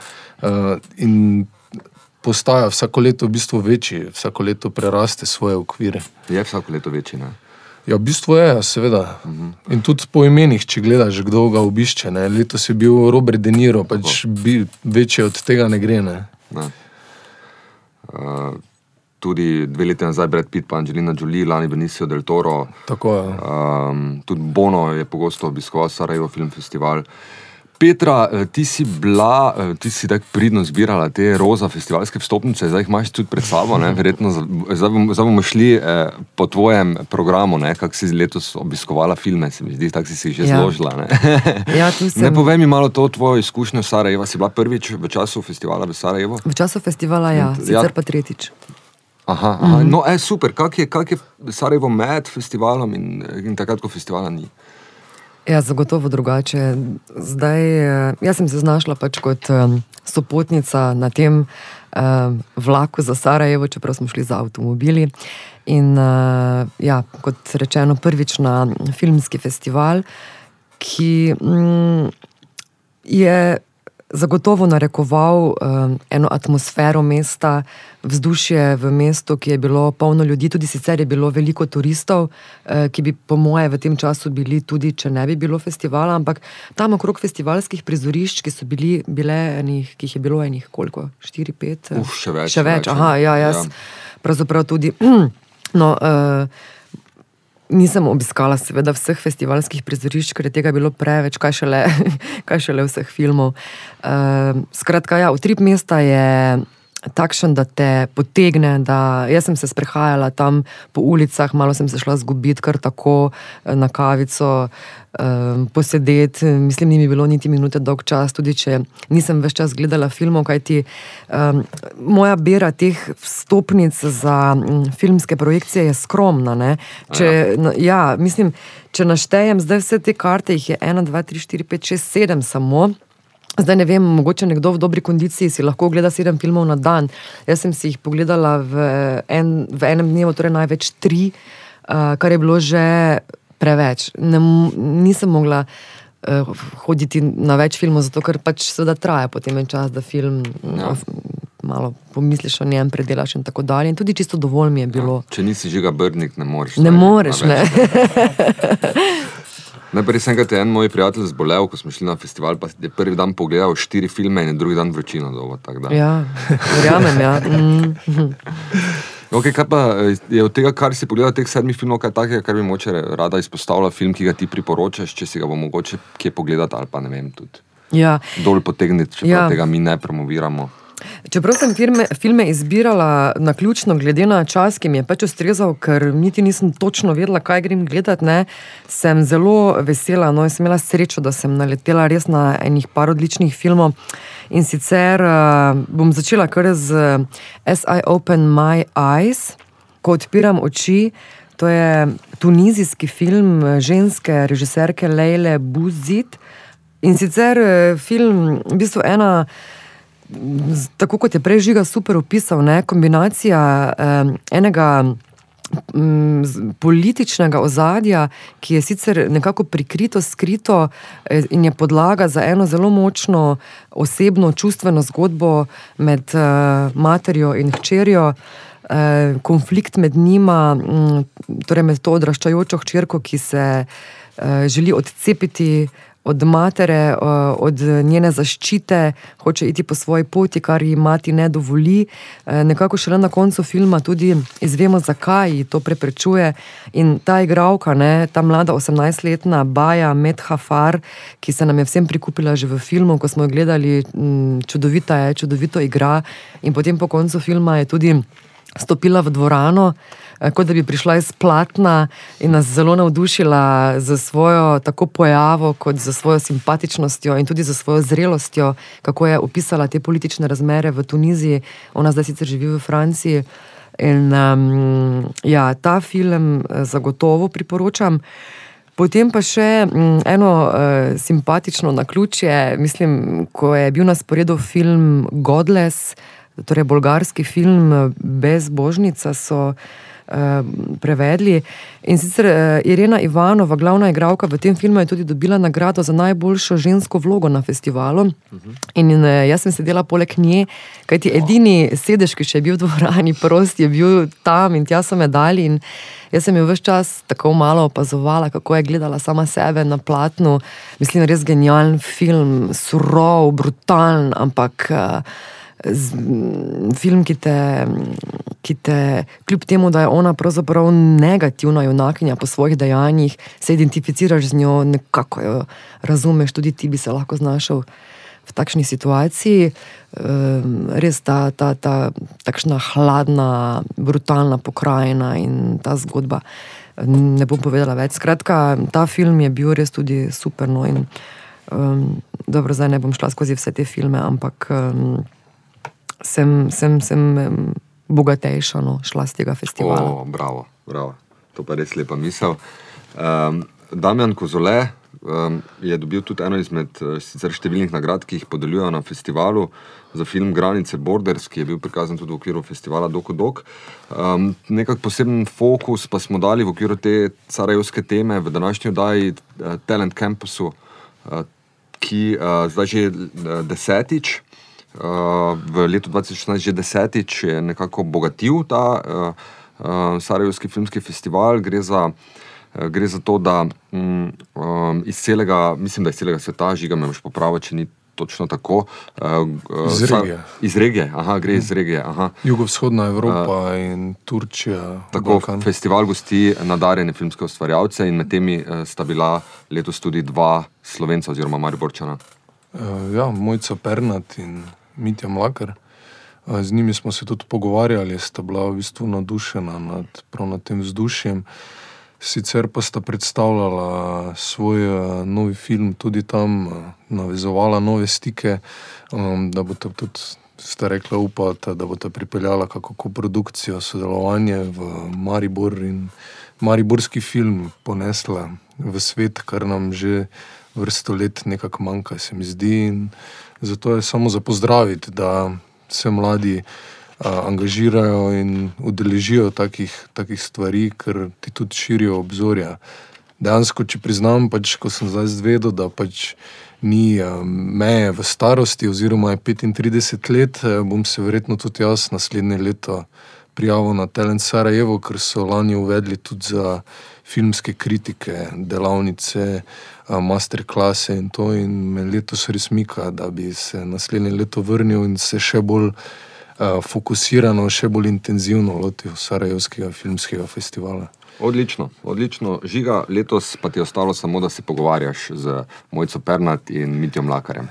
uh, in postaja vsako leto v bistvu večji, vsako leto preraste svoje okvire. Je vsako leto večji. Ne? Ja, v bistvu je, seveda. In tudi po imenih, če gledaš, kdo ga obišče. Ne. Letos je bil Robert De Niro, pač bi, večje od tega ne gre. Ne. Ne. Uh, tudi dve leti nazaj, Brad Pitt, pa Angelina Jolie, lani Benicio del Toro. Tako je. Um, tudi Bono je pogosto obiskoval Sarajevo Film Festival. Petra, eh, ti si bila, eh, ti si tako pridno zbirala te roza festivalske vstopnice, zdaj jih imaš tudi pred sabo, ne? verjetno zdaj bomo, zdaj bomo šli eh, po tvojem programu, kako si letos obiskovala filme, se mi zdi, tako si si jih že Ja. zložila. Ne? Ja, sem. ne povej mi malo to tvojo izkušnjo Sarajeva, si bila prvič v času festivala v Sarajevu? V času festivala, ja, t- sicer ja. pa tretjič. Aha, aha. Mm -hmm. No, e, super. Kak je, kak je Sarajevo med festivalom in, in takrat, ko festivala ni? Ja, zagotovo drugače. Zdaj, eh, jaz sem se znašla pač kot um, sopotnica na tem um, vlaku za Sarajevo, čeprav smo šli z avtomobili. In uh, ja, kot rečeno, prvič na filmski festival, ki mm, je zagotovo narekoval um, eno atmosfero mesta, vzdušje v mestu, ki je bilo polno ljudi, tudi sicer je bilo veliko turistov, uh, ki bi, po moje, v tem času bili tudi, če ne bi bilo festivala, ampak tam okrog festivalskih prizorišč, ki so bili, bile enih, ki jih je bilo enih, koliko, štiri, pet, Uf, še več. še več. več, Aha, ja, jaz ja. pravzaprav tudi. No, uh, Nisem obiskala, seveda, vseh festivalskih prizorišč, ker je tega bilo preveč, kaj šele, kaj šele vseh filmov. Uh, skratka, ja, utrip mesta je takšen, da te potegne. Da, jaz sem se sprehajala tam po ulicah, malo sem se šla zgubiti, kar tako eh, na kavico, um, posedeti. Mislim, ni mi bilo niti minute dolg čas, tudi če nisem več čas gledala filmov, kajti um, moja bera teh stopnic za um, filmske projekcije je skromna. Če, ja. ja, mislim, če naštejem zdaj vse te karte, jih je 1, 2, 3, 4, 5, 6, 7 samo. Zdaj ne vem, mogoče nekdo v dobri kondiciji si lahko ogleda sedem filmov na dan. Jaz sem si jih pogledala v, en, v enem dnevu, torej največ tri, uh, kar je bilo že preveč. Ne, nisem mogla uh, hoditi na več filmov, zato ker pač seveda traja potem en čas, da film. Ja. Malo pomisliš o njem, predelaš in tako dalje. In tudi čisto dovolj mi je bilo. Ja, če nisi žiga brnik, ne moreš. Ne moreš, ne. Najprej sem enkrat en moj prijatelj zbolel, ko smo šli na festival, pa je prvi dan pogledal štiri filme in drugi dan vročino. Dobo, ja, verjamem, ja. Mm. Okay, kaj pa je od tega, kar si pogledal, teh sedmih filmov, kaj takega, kar bi moče rada izpostavila, film, ki ga ti priporočaš, če si ga bo mogoče kje pogledati ali pa ne vem, tudi ja. dol potegniti, če ja. tega mi ne promoviramo. Čeprav sem filme, filme izbirala na ključno, glede na čas, ki mi je pač ustrezal, ker niti nisem točno vedela, kaj grem gledati, ne, sem zelo vesela. No, sem imela srečo, da sem naletela res na enih par odličnih filmov. In sicer uh, bom začela kar z As I Open My Eyes, ko odpiram oči. To je tunizijski film ženske režiserke Leile Buzit. In sicer eh, film, v bistvu ena tako kot je prej žiga super opisal, ne, kombinacija eh, enega m, političnega ozadja, ki je sicer nekako prikrito, skrito eh, in je podlaga za eno zelo močno osebno, čustveno zgodbo med eh, materjo in hčerjo. Eh, konflikt med njima, m, torej med to odraščajočo hčerko, ki se eh, želi odcepiti od matere, od njene zaščite, hoče iti po svoji poti, kar ji mati ne dovoli. E, nekako šele na koncu filma tudi izvemo, zakaj ji to preprečuje. In ta igralka, ne, ta mlada 18-letna Baja Medhafar, ki se nam je vsem prikupila že v filmu, ko smo jo gledali, čudovita je, čudovito igra. In potem po koncu filma je tudi stopila v dvorano. Eh, kot da bi prišla iz platna in nas zelo navdušila za svojo tako pojavo, kot za svojo simpatičnostjo in tudi za svojo zrelostjo, kako je opisala te politične razmere v Tuniziji. Ona zdaj sicer živi v Franciji. In um, ja, ta film eh, zagotovo priporočam. Potem pa še um, eno uh, simpatično na ključje, mislim, ko je bil na sporedu film Godless, torej bolgarski film Bezbožnica. Eh, prevedli. In sicer uh, Irena Ivanova, glavna igralka v tem filmu, je tudi dobila nagrado za najboljšo žensko vlogo na festivalu. In, uh, jaz sem sedela poleg nje, kajti edini sedež, ki še je bil v dvorani, prost je bil tam in tja so me dali. In jaz sem jo vse čas tako malo opazovala, kako je gledala sama sebe na platnu. Mislim, res genijalen film, surov, brutalen, ampak. Uh, z, film, ki te, ki te, kljub temu, da je ona pravzaprav negativna junakinja po svojih dejanjih, se identificiraš z njo, nekako jo razumeš, tudi ti bi se lahko znašel v takšni situaciji. Um, res ta, ta, ta takšna hladna, brutalna pokrajina in ta zgodba. Ne bom povedala več. Skratka, ta film je bil res tudi super. No in, um, dobro, zdaj ne bom šla skozi vse te filme, ampak um, sem, sem, sem bogatejša no, šla z tega festivala. O, bravo, bravo. To pa je res lepa misel. Um, Damjan Kozole um, je dobil tudi eno izmed uh, številnih nagrad, ki jih podeljujejo na festivalu za film Granice Borders, ki je bil prikazan tudi v okviru festivala Doko Dok. Um, Nekak poseben fokus pa smo dali v okviru te carajevske teme v današnji oddaji uh, Talent Campusu, uh, ki uh, zdaj že desetič. Uh, v letu 2016 že desetič je nekako obogatil ta uh, uh, Sarajevski filmski festival. Gre za, uh, gre za to, da um, iz celega, mislim, da iz celega sveta, žiga me boš popravil, če ni točno tako. Uh, Iz regije. Iz regije, aha, gre iz regije. Aha. Jugovzhodna Evropa in Turčija. Tako, Balkan. festival gosti nadarjene filmske ustvarjalce in med temi uh, sta bila letos tudi dva slovenca oziroma mariborčana. Uh, ja, Mojca Pernat in Mitja Mlakar. Uh, z njimi smo se tudi pogovarjali, sta bila v bistvu navdušena nad, nad tem vzdušjem. Sicer pa sta predstavljala svoj uh, novi film tudi tam, uh, navezovala nove stike, um, da bo tudi, sta rekla, upata, da bo ta pripeljala kako koprodukcijo, sodelovanje v Maribor in mariborski film ponesla v svet, kar nam že vrsto let nekako manjka, se mi zdi. In zato je samo za pozdraviti, da se mladi a, angažirajo in udeležijo takih, takih stvari, ker ti tudi širijo obzorja. Dejansko, če priznam, pač, ko sem zdaj zvedel, da pač ni a, meje v starosti, oziroma je 35 let, bom se verjetno tudi jaz naslednje leto prijavil na Talent Sarajevo, ker so lani uvedli tudi za filmske kritike, delavnice, a, masterklase in to. In me letos res mika, da bi se naslednje leto vrnil in se še bolj a, fokusirano, še bolj intenzivno lotil Sarajevskega filmskega festivala. Odlično, odlično. Žiga, letos pa ti je ostalo samo, da se pogovarjaš z Mojco Pernat in Mitjo Mlakarjem.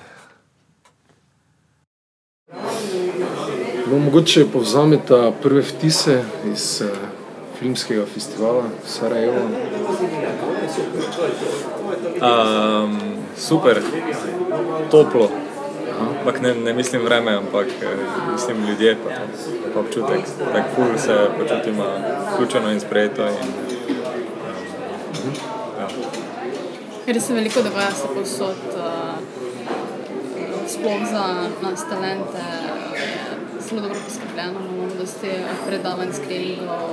No, mogoče povzameta prve vtise iz uh, filmskega festivala Sarajevo. Um, super, toplo. Ampak ne, ne mislim vreme, ampak eh, mislim ljudje, pa, to, pa občutek. Tako ful se počutimo vključeno in sprejeto. In, um, ja. Res se veliko dogaja se povsod, uh, sploh za nas talente. Zelo dobro poskrbljeno, imamo dosti predavanj, screeningov,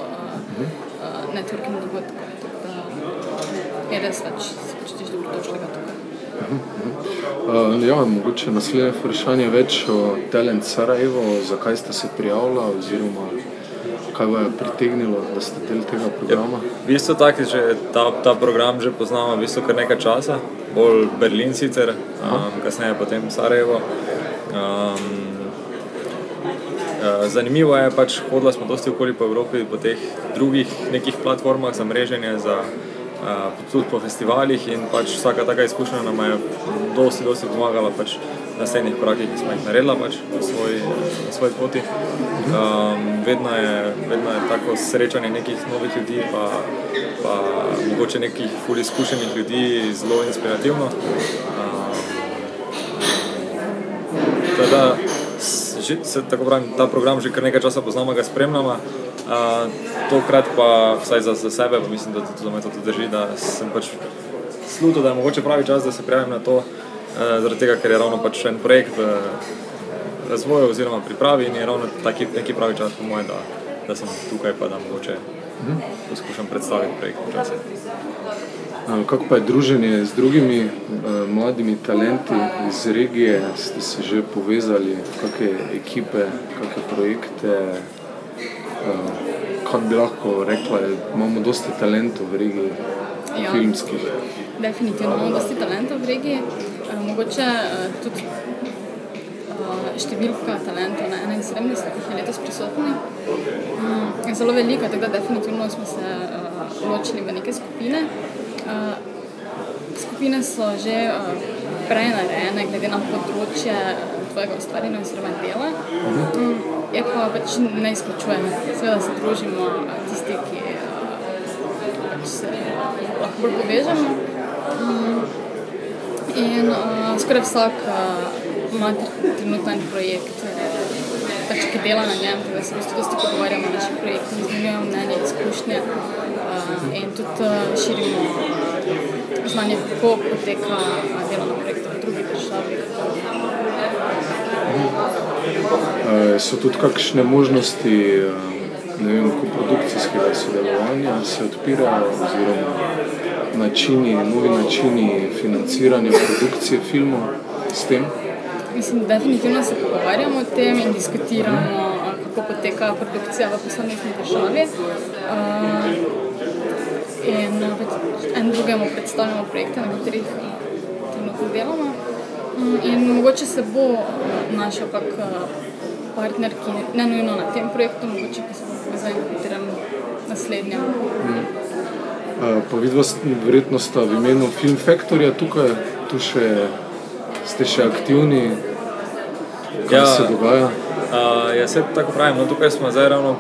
uh, uh, networking dogodkov. tako da Je res več, se počutiš dobrodošlega tukaj. Uh, ja, mogoče naslednje vprašanje več o Talent Sarajevo, zakaj ste se prijavili, oziroma kaj vas je pritegnilo, da ste del tega programa. V bistvu taki, že ta, ta program že poznamo v bistvu kar nekaj časa, bolj Berlin sicer, um, kasneje potem Sarajevo. Um, Zanimivo je, pač hodila smo dosti okoli po Evropi, po teh drugih nekih platformah za mreženje, za, uh, tudi po festivalih in pač vsaka taka izkušnja nam je dosti, dosti pomagala pač na naslednjih korakih, ki smo jih naredila pač na, svoj, na svoj poti. Um, vedno, je, vedno je tako srečanje nekih novih ljudi, pa, pa mogoče nekih ful izkušenih ljudi zelo inspirativno. Um, Teda, že, se, tako pravim, ta program že kar nekaj časa poznamo, ga spremljamo. Uh, tokrat pa, vsaj za, za sebe, pa mislim, da tudi za me to drži, da sem pač sluto, da je mogoče pravi čas, da se prijavim na to, uh, zaradi tega, ker je ravno pač en projekt v razvoju oziroma pripravi in je ravno taki, neki pravi čas po moje, da, da sem tukaj pa da mogoče poskušam predstaviti projekt počasi. Uh, Kako pa je druženje z drugimi uh, mladimi talenti iz regije? Ste se že povezali, kakšne ekipe, kakšne projekte? Uh, kako bi lahko rekla, imamo dosti talentov v regiji, Ja. filmskih. Definitivno imamo dosti talentov v regiji, Eh, mogoče eh, tudi eh, številka talentov na 71, ki je letos prisotni, mm, je zelo velika, tako da definitivno smo se eh, ločili v neke skupine. Eh, Skupine so že eh, prej narejene, glede na področje tvojega ustvarjanja oziroma dela. Mm, Je pa pač ne izključuje, seveda se družimo tisti, ki eh, pač se lahko bolj povežemo. Mm, In uh, skoraj vsak uh, ima tr- trenutno en projekt, uh, pač, ki dela na njem, da se bistvu dosti pogovarjamo o naših projektih, izmenjujemo mnenje, izkušnje uh, in tudi uh, širimo uh, znanje, kako poteka uh, delo na projektu v drugih državah. Uh, so tudi kakšne možnosti uh, vem, koprodukcijskega sodelovanja, se odpirajo oziroma načini, novi načini financiranja produkcije filmov s tem? Mislim, definitivno se pogovarjamo o tem in diskutiramo, kako poteka produkcija v posamezni državi. Uh, in en drugemu predstavljamo projekte, na katerih trenutno delamo. In mogoče se bo našel kak partner, ki ne nujno na tem projektu, mogoče pa se bo povezal na katerem naslednjem. Hmm. Pa vidva, verjetno sta v imenu Film Factorja tukaj, tu še, ste še aktivni, kaj ja, se dogaja? Uh, ja, se tako pravim, no tukaj smo zdaj ravno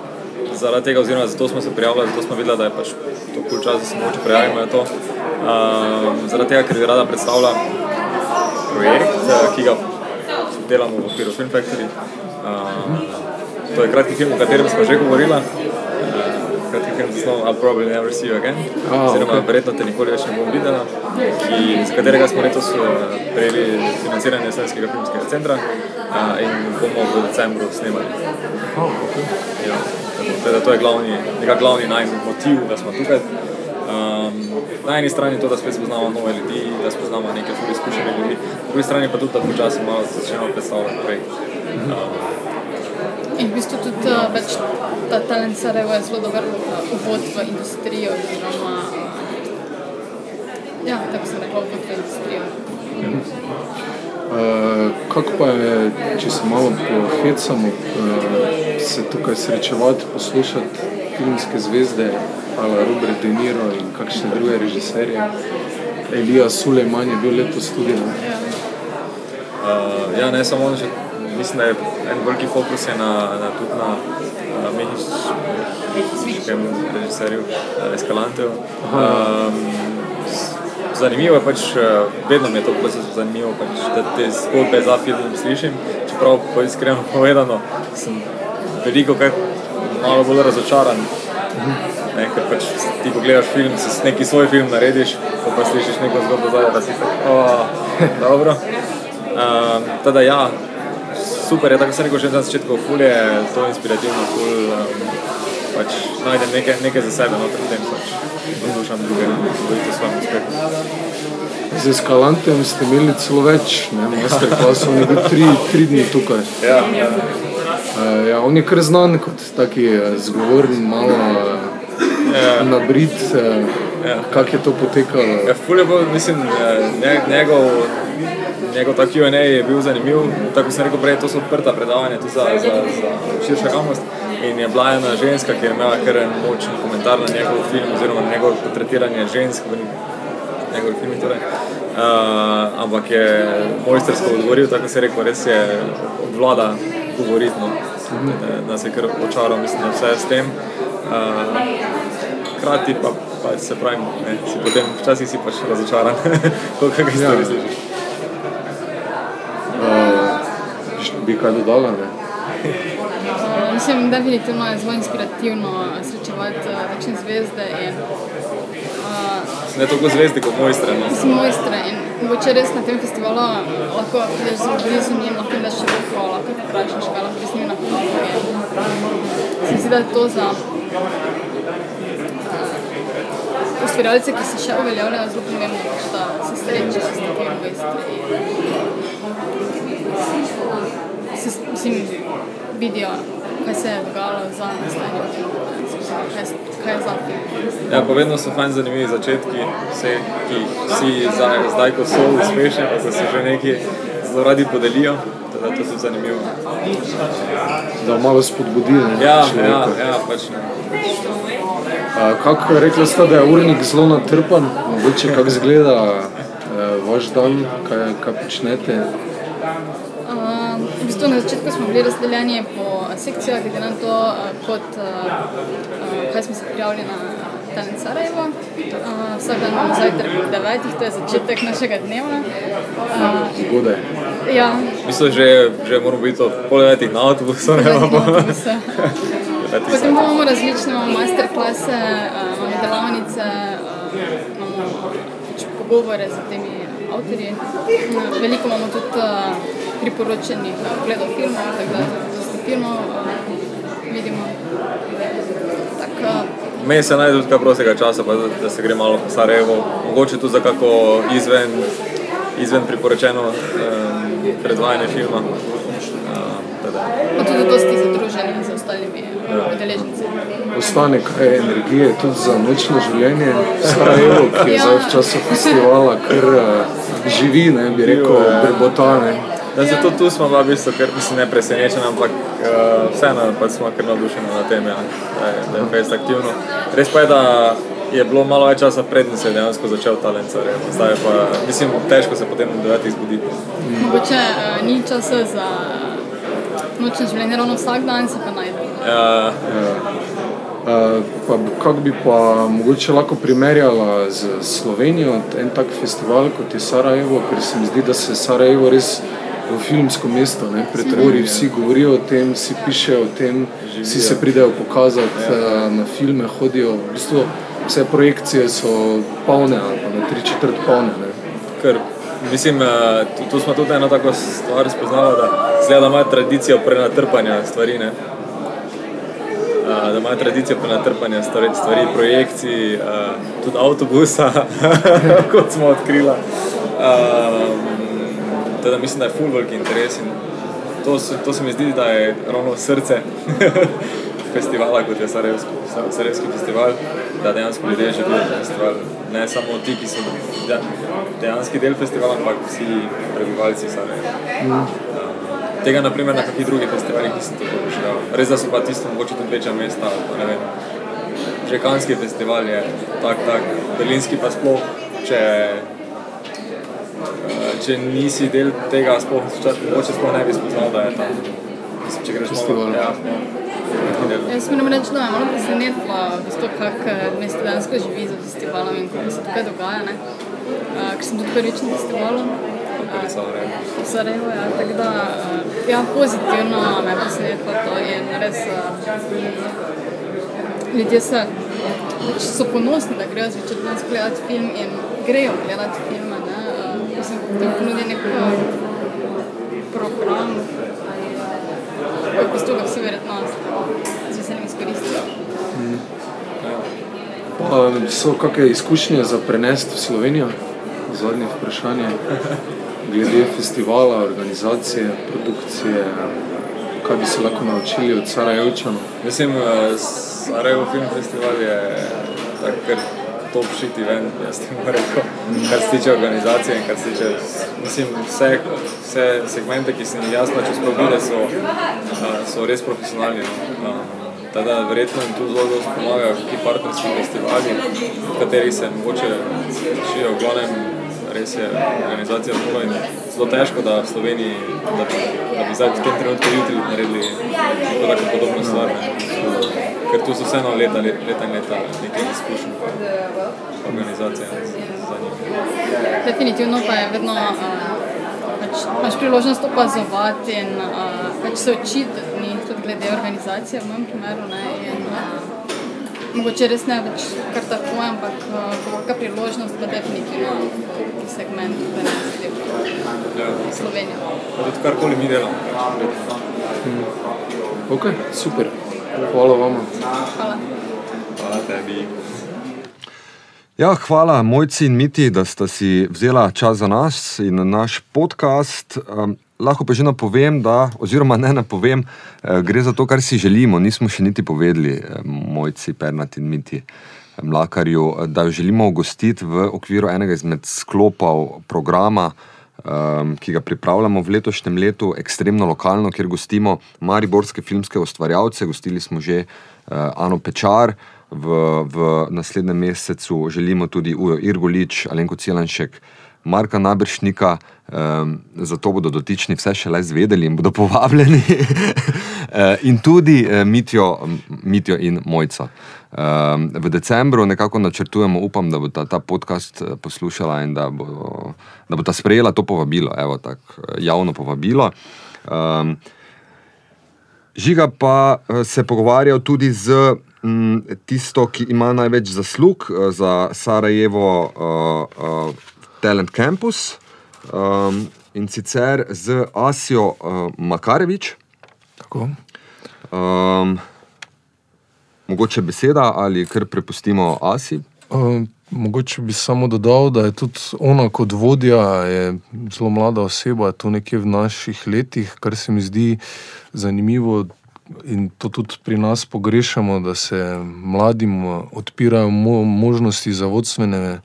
zaradi tega, oziroma zato smo se prijavili, zato smo videli, da je pač to kul čas, da se moče prijavimo to. Uh, zaradi tega, ker bi rada predstavila projekt, ki ga delamo v okviru Film Factory. Uh, to je kratki film, o katerem smo že govorili. Naslovom I'll probably never see you again. Ah, Oziroma, okay. verjetno te nikoli več ne bom videla. Ki, z katerega smo letos uh, prejeli financiranje Slovenskega filmskega centra uh, in bomo v decembru snemali. Oh, okay. Ja, tako, teda to je glavni, glavni najmanj motiv, da smo tukaj. Um, na eni strani to, da spet spoznamo nove ljudi, da spoznamo neke druge izkušene ljudi, po drugi strani pa tudi, da počasi malo začnemo predstavljati projekt. Um, In v bistvu tudi uh, več ta talent Sarajevo je zelo dober uh, uvod v industrijo. Oziroma, uh, ja, tako sem rekla, uvod v industrijo. Uh, kako pa je, če se malo pohecamo, uh, se tukaj srečevati, poslušati filmske zvezde, ali Robert De Niro in kakšne druge režiserje? Elija Sulejman je bil letos tudi. Ne? Ja. uh, ja, ne samo on, že, mislim, da je en veliki fokus je na, na tudi na uh, mehiškem režiserju uh, Escalanteju. Um, Zanimivo je pač, uh, vedno mi je to proces zanimivo, pač, da te zgodbe za film slišim, čeprav po iskreno povedano sem veliko krat malo bolj razočaran. Ne, ker pač ti pogledaš film, si neki svoj film narediš, pa, pa slišiš neko zgodbo zadaj, da si tako, oh, dobro. Um, teda ja, super je, tako sem rekel že na začetku, ful je to inspirativno, ful um, pač najdem nekaj, nekaj za sebe, no pri tem pač poslušam druge, govorite o svojem uspehu. Z Escalantem ste imeli celo več, ne, masterclass, on je bil tri, tri dni tukaj. Ja, ja. Uh, ja, on je kar znan kot taki uh, zgovoren, malo uh, nabrit, uh, Ja. kako je to potekalo. Ja, ful je bil, mislim, nje- njegov, njegov ta Q&A je bil zanimiv. Tako sem rekel prej, to so odprta predavanja tudi za, za, za širšo javnost. In je bila ena ženska, ki je imela kar en močen komentar na njegov film, oziroma na njegovo portretiranje žensk v njegovih filmih. Torej. Uh, ampak je mojstersko odgovoril, tako se je rekel, res je obvlada govoriti. No. Da se je kar očaral, mislim, da vse s tem. Uh, Hkrati pa, pa se pravi, ne, si potem včasih si pač razočaran, koliko kaj stvari slišiš. Uh, bi kaj dodala? Ne? Mislim, definitivno je zelo inspirativno srečevati uh, takšne zvezde in uh, Ne toliko zvezde kot mojstre. No. sem mojstre. In mogoče res na tem festivalu lahko prideš zelo blizu njim, lahko daš še roko, lahko vprašaš, kaj lahko z njimi napravil. Se mi zdi, da je to za uh, ustvarjalce, ki se še uveljavljajo, zelo pomembno, da se srečajo s takimi mojstri. Se, mislim, vidijo, kaj se je dogajalo za nastajanje filma, kaj, kaj je za film. Ja, pa vedno so fajn zanimivi začetki, vse, ki jih vsi zdaj, zdaj ko so uspešni, pa ko se že neki zelo radi podelijo. Teda to je zanimivo. Da malo spodbudi. Ne, Ja, ja, ja, pač ne. Uh, kako je rekla sta, da je urnik zelo natrpan, mogoče kako izgleda uh, vaš dan, kaj, kaj počnete. Bistvu na začetku smo bili razdeljeni po sekcijah, glede na to, uh, kot, uh, kaj smo se prijavili na Talent Sarajevo. Vsak dan imamo zajtrk ob 9, to je začetek našega dneva. Zgodaj. ja, Mislim, že, že moramo biti od pol devetih na avtobusu, ne bomo. avtobuse. Potem imamo različne imamo masterklase, imamo delavnice, imamo pač pogovore z temi avtorji. Veliko imamo tudi priporočenih uh, ogledov filmov, tako da dosti filmov uh, vidimo. Tak, uh, Meni se najde tudi kaj prostega časa, pa, da, se gre malo po Sarajevo, mogoče tudi za kako izven, izven priporočeno um, predvajanje filma. Teda, pa tudi dosti zadruženih z ostalimi uh, udeleženci. Ostane kaj energije tudi za nočno življenje v Sarajevu, ki je Ja. zdaj v času festivala, kar uh, živi, ne bi rekel, brbotane. Da se tudi tu smo bila v bistvu, ker mislim, ne presenečen, ampak uh, vseeno pa smo kar navdušeni na tem, ja, da je, da je fest aktivno. Res pa je, da je bilo malo več časa predtem se je dejansko začel talent, Sarajevo. zdaj pa, mislim, težko se potem na devetih zbuditi. Mogoče uh, ni časa za nočno življenje ravno vsak dan, se pa najde. Ja, Uh, pa Kako bi pa mogoče lahko primerjala z Slovenijo, en tak festival kot je Sarajevo, ker se mi zdi, da se Sarajevo res v filmsko mesto ne, pretvori, vsi govorijo o tem, vsi pišejo o tem, vsi se pridejo pokazati uh, na filme, hodijo, v bistvu vse projekcije so polne ali pa na tri četrt polne. Ne. ker mislim, eh, tu, tu smo tudi eno tako stvar spoznali, da zgleda, da imajo tradicijo prenatrpanja stvari. Ne? Uh, da imajo tradicijo prenatrpanja stvari, stvari projekcij, uh, tudi avtobusa, kot smo odkrili. Um, teda mislim, da je full veliki interes in to, to se mi zdi, da je ravno srce festivala, kot je Sarajevski, Sarajevski festival, da dejansko ljudje živijo na festivalu. Ne samo ti, ki so de- dejanski del festivala, ampak vsi prebivalci Sarajeva. Um, tega, naprimer, na kakih drugih festivalih nisem tako doživel. Res, da so pa tisto mogoče tudi večja mesta, ne vem. Že Kanski festival je tak, tak, berlinski pa sploh, če, eh, če nisi del tega, sploh, mogoče sploh ne bi spoznal, da je tam. Mislim, če greš malo, ja, del. Jaz moram reči, da je malo presenetilo, v bistvu, kako mesto dejansko živi za festivalom in kako se tukaj dogaja. Ne? Uh, ker sem tudi prvič na festivalu. V Sarajevo, ja, tako da uh, ja, pozitivno me je presenetilo to in res uh, ljudje se, pač so ponosni, da grejo zvečer danes gledati film in grejo gledati filme. Mislim, da ponudi nek uh, program, ki v bistvu ga vsi verjetno z veseljem izkoristijo. Pa so kakšne izkušnje za prenesti v Slovenijo? Zadnje vprašanje. Glede festivala, organizacije, produkcije, kaj bi se lahko naučili od Sarajevčanov? Mislim, eh, Sarajevo Film Festival je tak kar top shit event, jaz ti moram reči, kar se tiče organizacije in kar se tiče, mislim, vse, vse segmente, ki sem jih jaz pač izprovide, so, eh, so res profesionalni. No. Um, Teda verjetno jim tu zelo dosti pomagajo neki partnerski festivali, v katerih se mogoče šijo, v glavnem res je organizacija zelo in zelo težko, da v Sloveniji, da bi zdaj v tem trenutku jutri naredili neko tako podobno stvar. Ne. Ker tu so vseeno leta, leta, leta in leta nekaj izkušenj, organizacija za njih. Definitivno pa je vedno, uh, pač, imaš priložnost opazovati in uh, pač se učiti glede organizacije, v mojem primeru. Ne, mogoče res ne več kar tako, ampak uh, bo kakšna priložnost, pa definitivno taki segment prenesti Ja. v Slovenijo. Pa tudi karkoli mi delamo. Ok, super. Hvala vam. Hvala. Hvala tebi. Ja, hvala, mojci in miti, da ste si vzela čas za nas in na naš podcast. Um, lahko pa že napovem, da, oziroma ne napovem, eh, gre za to, kar si želimo. Nismo še niti povedali, eh, mojci, pernat in miti. eh, Mlakarju, da želimo gostiti v okviru enega izmed sklopov programa, um, ki ga pripravljamo v letošnjem letu, ekstremno lokalno, kjer gostimo mariborske filmske ustvarjalce. Gostili smo že uh, Ano Pečar, v, v naslednjem mesecu želimo tudi Ujo Irgolič, Alenko Cilanšek, Marka Nabršnika. Um, zato bodo dotični vse še le izvedeli in bodo povabljeni, uh, in tudi uh, Mitijo, Mitijo in Mojca. Um, v decembru nekako načrtujemo, upam, da bo ta, ta podcast poslušala in da bo, da bo ta sprejela to povabilo, evo, tak, javno povabilo. Um, žiga pa se pogovarjal tudi z m, tisto, ki ima največ zaslug za Sarajevo uh, uh, Talent Campus um, in sicer z Asijo uh, Makarevič. Um, mogoče beseda ali kar prepustimo Asi. Uh, mogoče bi samo dodal, da je tudi ona kot vodja, zelo mlada oseba, to nekje v naših letih, kar se mi zdi zanimivo. In to tudi pri nas pogrešamo, da se mladim odpirajo mo možnosti za vodstvene uh,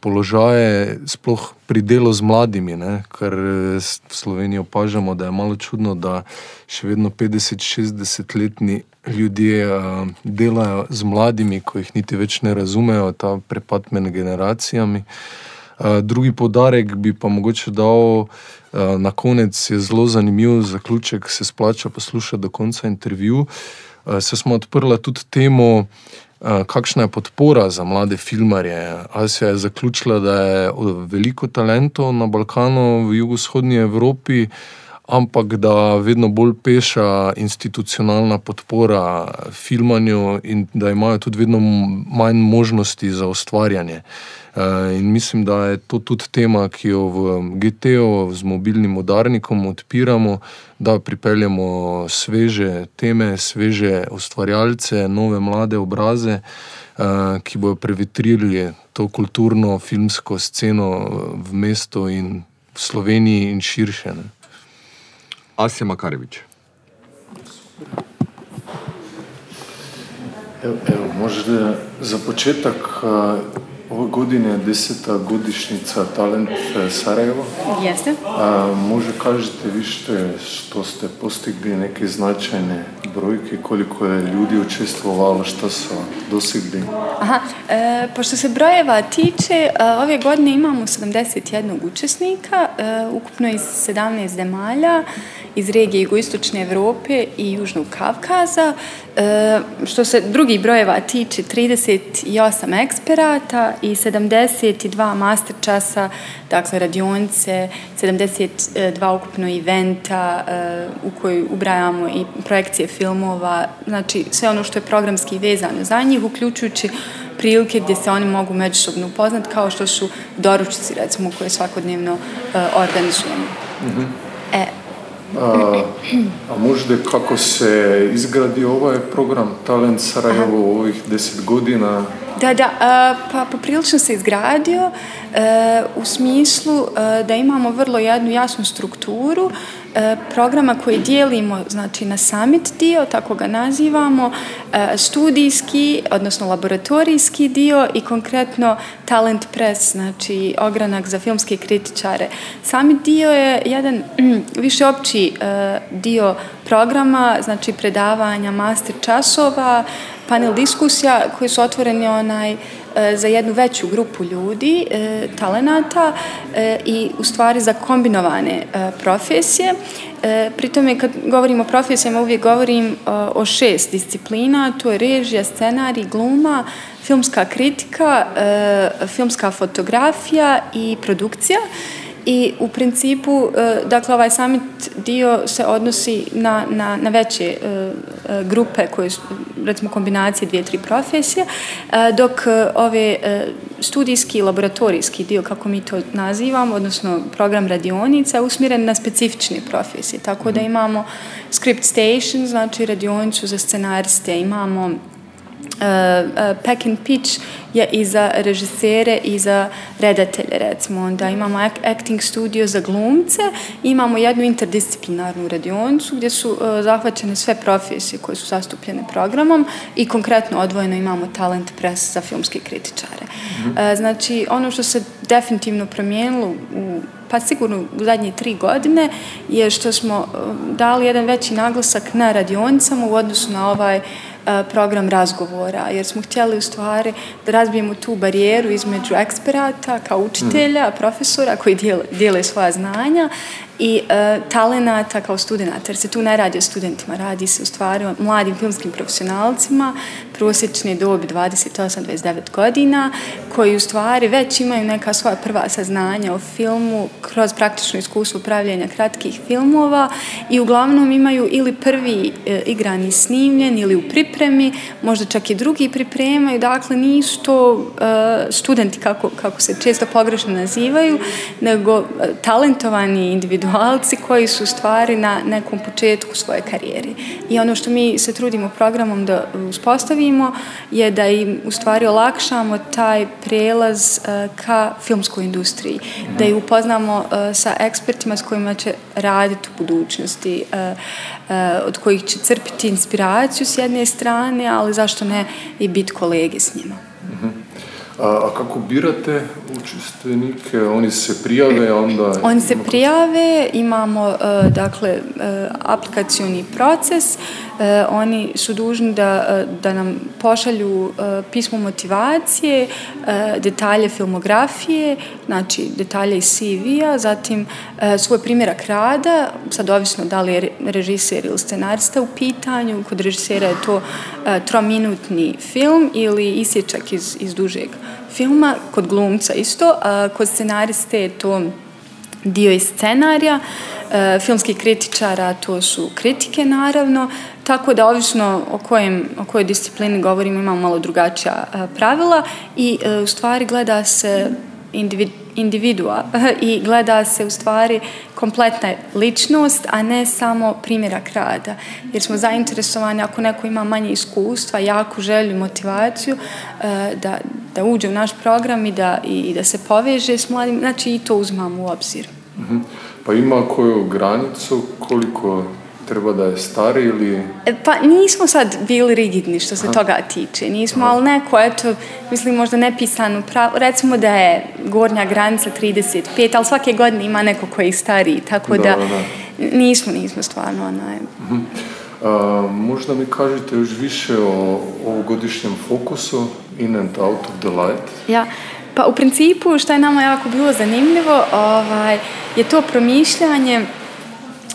položaje, sploh pri delu z mladimi, ne? ker v Sloveniji opažamo, da je malo čudno, da še vedno 50-60-letni ljudje uh, delajo z mladimi, ko jih niti več ne razumejo, ta prepad med generacijami. Drugi podarek bi pa mogoče dal. Na konec je zelo zanimiv zaključek, se splača poslušati do konca intervju. Uh, se smo odprli tudi temo, Eh, kakšna je podpora za mlade filmarje? Se je zaključila, da je veliko talentov na Balkanu, v jugovzhodnji Evropi, ampak da vedno bolj peša institucionalna podpora filmanju in da imajo tudi vedno manj možnosti za ustvarjanje. Eh, in mislim, da je to tudi tema, ki jo v GTO z mobilnim udarnikom odpiramo, da pripeljemo sveže teme, sveže ustvarjalce, nove mlade obraze, eh, ki bodo prevetrili to kulturno, filmsko sceno v mestu in v Sloveniji in širše. Ne. Asja Makarevič. Evo, evo, možda za početak uh, Ove godine je deseta godišnjica Talent Sarajevo. Jeste. A, može kažete više što ste postigli neke značajne brojke, koliko je ljudi učestvovalo, što su dosegli? Aha, e, pošto se brojeva tiče, e, ove godine imamo 71 učesnika, e, ukupno iz 17 zemalja, iz regije jugoistočne Evrope i Južnog Kavkaza. E, što se drugih brojeva tiče, 38 eksperata i 72 master časa, dakle radionice, 72 ukupno eventa e, u kojoj ubrajamo i projekcije filmova, znači sve ono što je programski vezano za njih, uključujući prilike gdje se oni mogu međusobno upoznat, kao što su doručci, recimo, koje svakodnevno uh, organizujemo. Mm -hmm. e, a, a možda kako se izgradi ovaj program Talent Sarajevo u ovih deset godina? Da, da, pa poprilično se izgradio e, u smislu e, da imamo vrlo jednu jasnu strukturu e, programa koji dijelimo znači, na summit dio, tako ga nazivamo, e, studijski, odnosno laboratorijski dio i konkretno Talent Press, znači ogranak za filmske kritičare. Summit dio je jedan mm, više opći e, dio programa, znači predavanja, master časova, panel diskusija koji su otvoreni onaj E, za jednu veću grupu ljudi, e, talenata e, i u stvari za kombinovane e, profesije. E, pritome kad govorim o profesijama uvijek govorim e, o šest disciplina, to je režija, scenarij, gluma, filmska kritika, filmska fotografija i produkcija. I u principu, e, dakle, ovaj summit dio se odnosi na, na, na veće e, e, grupe koje su, recimo, kombinacije dvije, tri profesije, dok ove studijski i laboratorijski dio, kako mi to nazivamo, odnosno program radionica, je usmjeren na specifične profesije. Tako da imamo script station, znači radionicu za scenariste, imamo Uh, uh, pack and pitch je i za režisere i za redatelje recimo onda imamo acting studio za glumce imamo jednu interdisciplinarnu radionicu gdje su uh, zahvaćene sve profesije koje su zastupljene programom i konkretno odvojeno imamo talent press za filmske kritičare mm -hmm. uh, znači ono što se definitivno promijenilo u pa sigurno u zadnje tri godine je što smo uh, dali jedan veći naglasak na radionicama u odnosu na ovaj e, program razgovora, jer smo htjeli u stvari da razbijemo tu barijeru između eksperata kao učitelja, profesora koji dijele, dijele svoja znanja i e, talenata kao studenta, jer se tu ne radi o studentima, radi se u stvari o mladim filmskim profesionalcima, prosječne dobi 28-29 godina, koji u stvari već imaju neka svoja prva saznanja o filmu kroz praktično iskustvo pravljenja kratkih filmova i uglavnom imaju ili prvi e, igrani snimljen ili u pripremi, možda čak i drugi pripremaju, dakle nisu to e, studenti kako, kako se često pogrešno nazivaju, nego e, talentovani individualci koji su stvari na nekom početku svoje karijere. I ono što mi se trudimo programom da uspostavimo je da im u stvari olakšamo taj prelaz eh, ka filmskoj industriji, da ih upoznamo eh, sa ekspertima s kojima će raditi u budućnosti, eh, od kojih će crpiti inspiraciju s jedne strane, ali zašto ne i biti kolege s njima. Mhm. A, a kako birate učestvenike? Oni se prijave, onda... Oni se prijave, imamo uh, dakle uh, aplikacioni proces, oni su dužni da, da nam pošalju pismo motivacije, detalje filmografije, znači detalje iz CV-a, zatim svoj primjerak rada, sad ovisno da li je režiser ili scenarista u pitanju, kod režisera je to trominutni film ili isječak iz, iz dužeg filma, kod glumca isto, a kod scenariste je to dio iz scenarija, e, filmskih kritičara to su kritike naravno, tako da ovisno o, kojem, o kojoj disciplini govorimo imamo malo drugačija e, pravila. I e, u stvari gleda se individ, individua i gleda se u stvari kompletna ličnost, a ne samo primjerak rada. Jer smo zainteresovani ako neko ima manje iskustva, jaku želju, motivaciju, eh, da, da uđe u naš program i da, i da se poveže s mladim, znači i to uzmamo u obzir. Mhm. Pa ima koju granicu koliko treba da je stari ili... E, pa nismo sad bili rigidni što se Aha. toga tiče. Nismo, Aha. ali neko, eto, mislim možda nepisano pravo. Recimo da je gornja granica 35, ali svake godine ima neko koji je stariji, tako da, da, da. nismo, nismo stvarno onaj... Uh -huh. A, možda mi kažete još više o ovogodišnjem fokusu In and Out of the Light? Ja, pa u principu što je nama jako bilo zanimljivo ovaj, je to promišljanje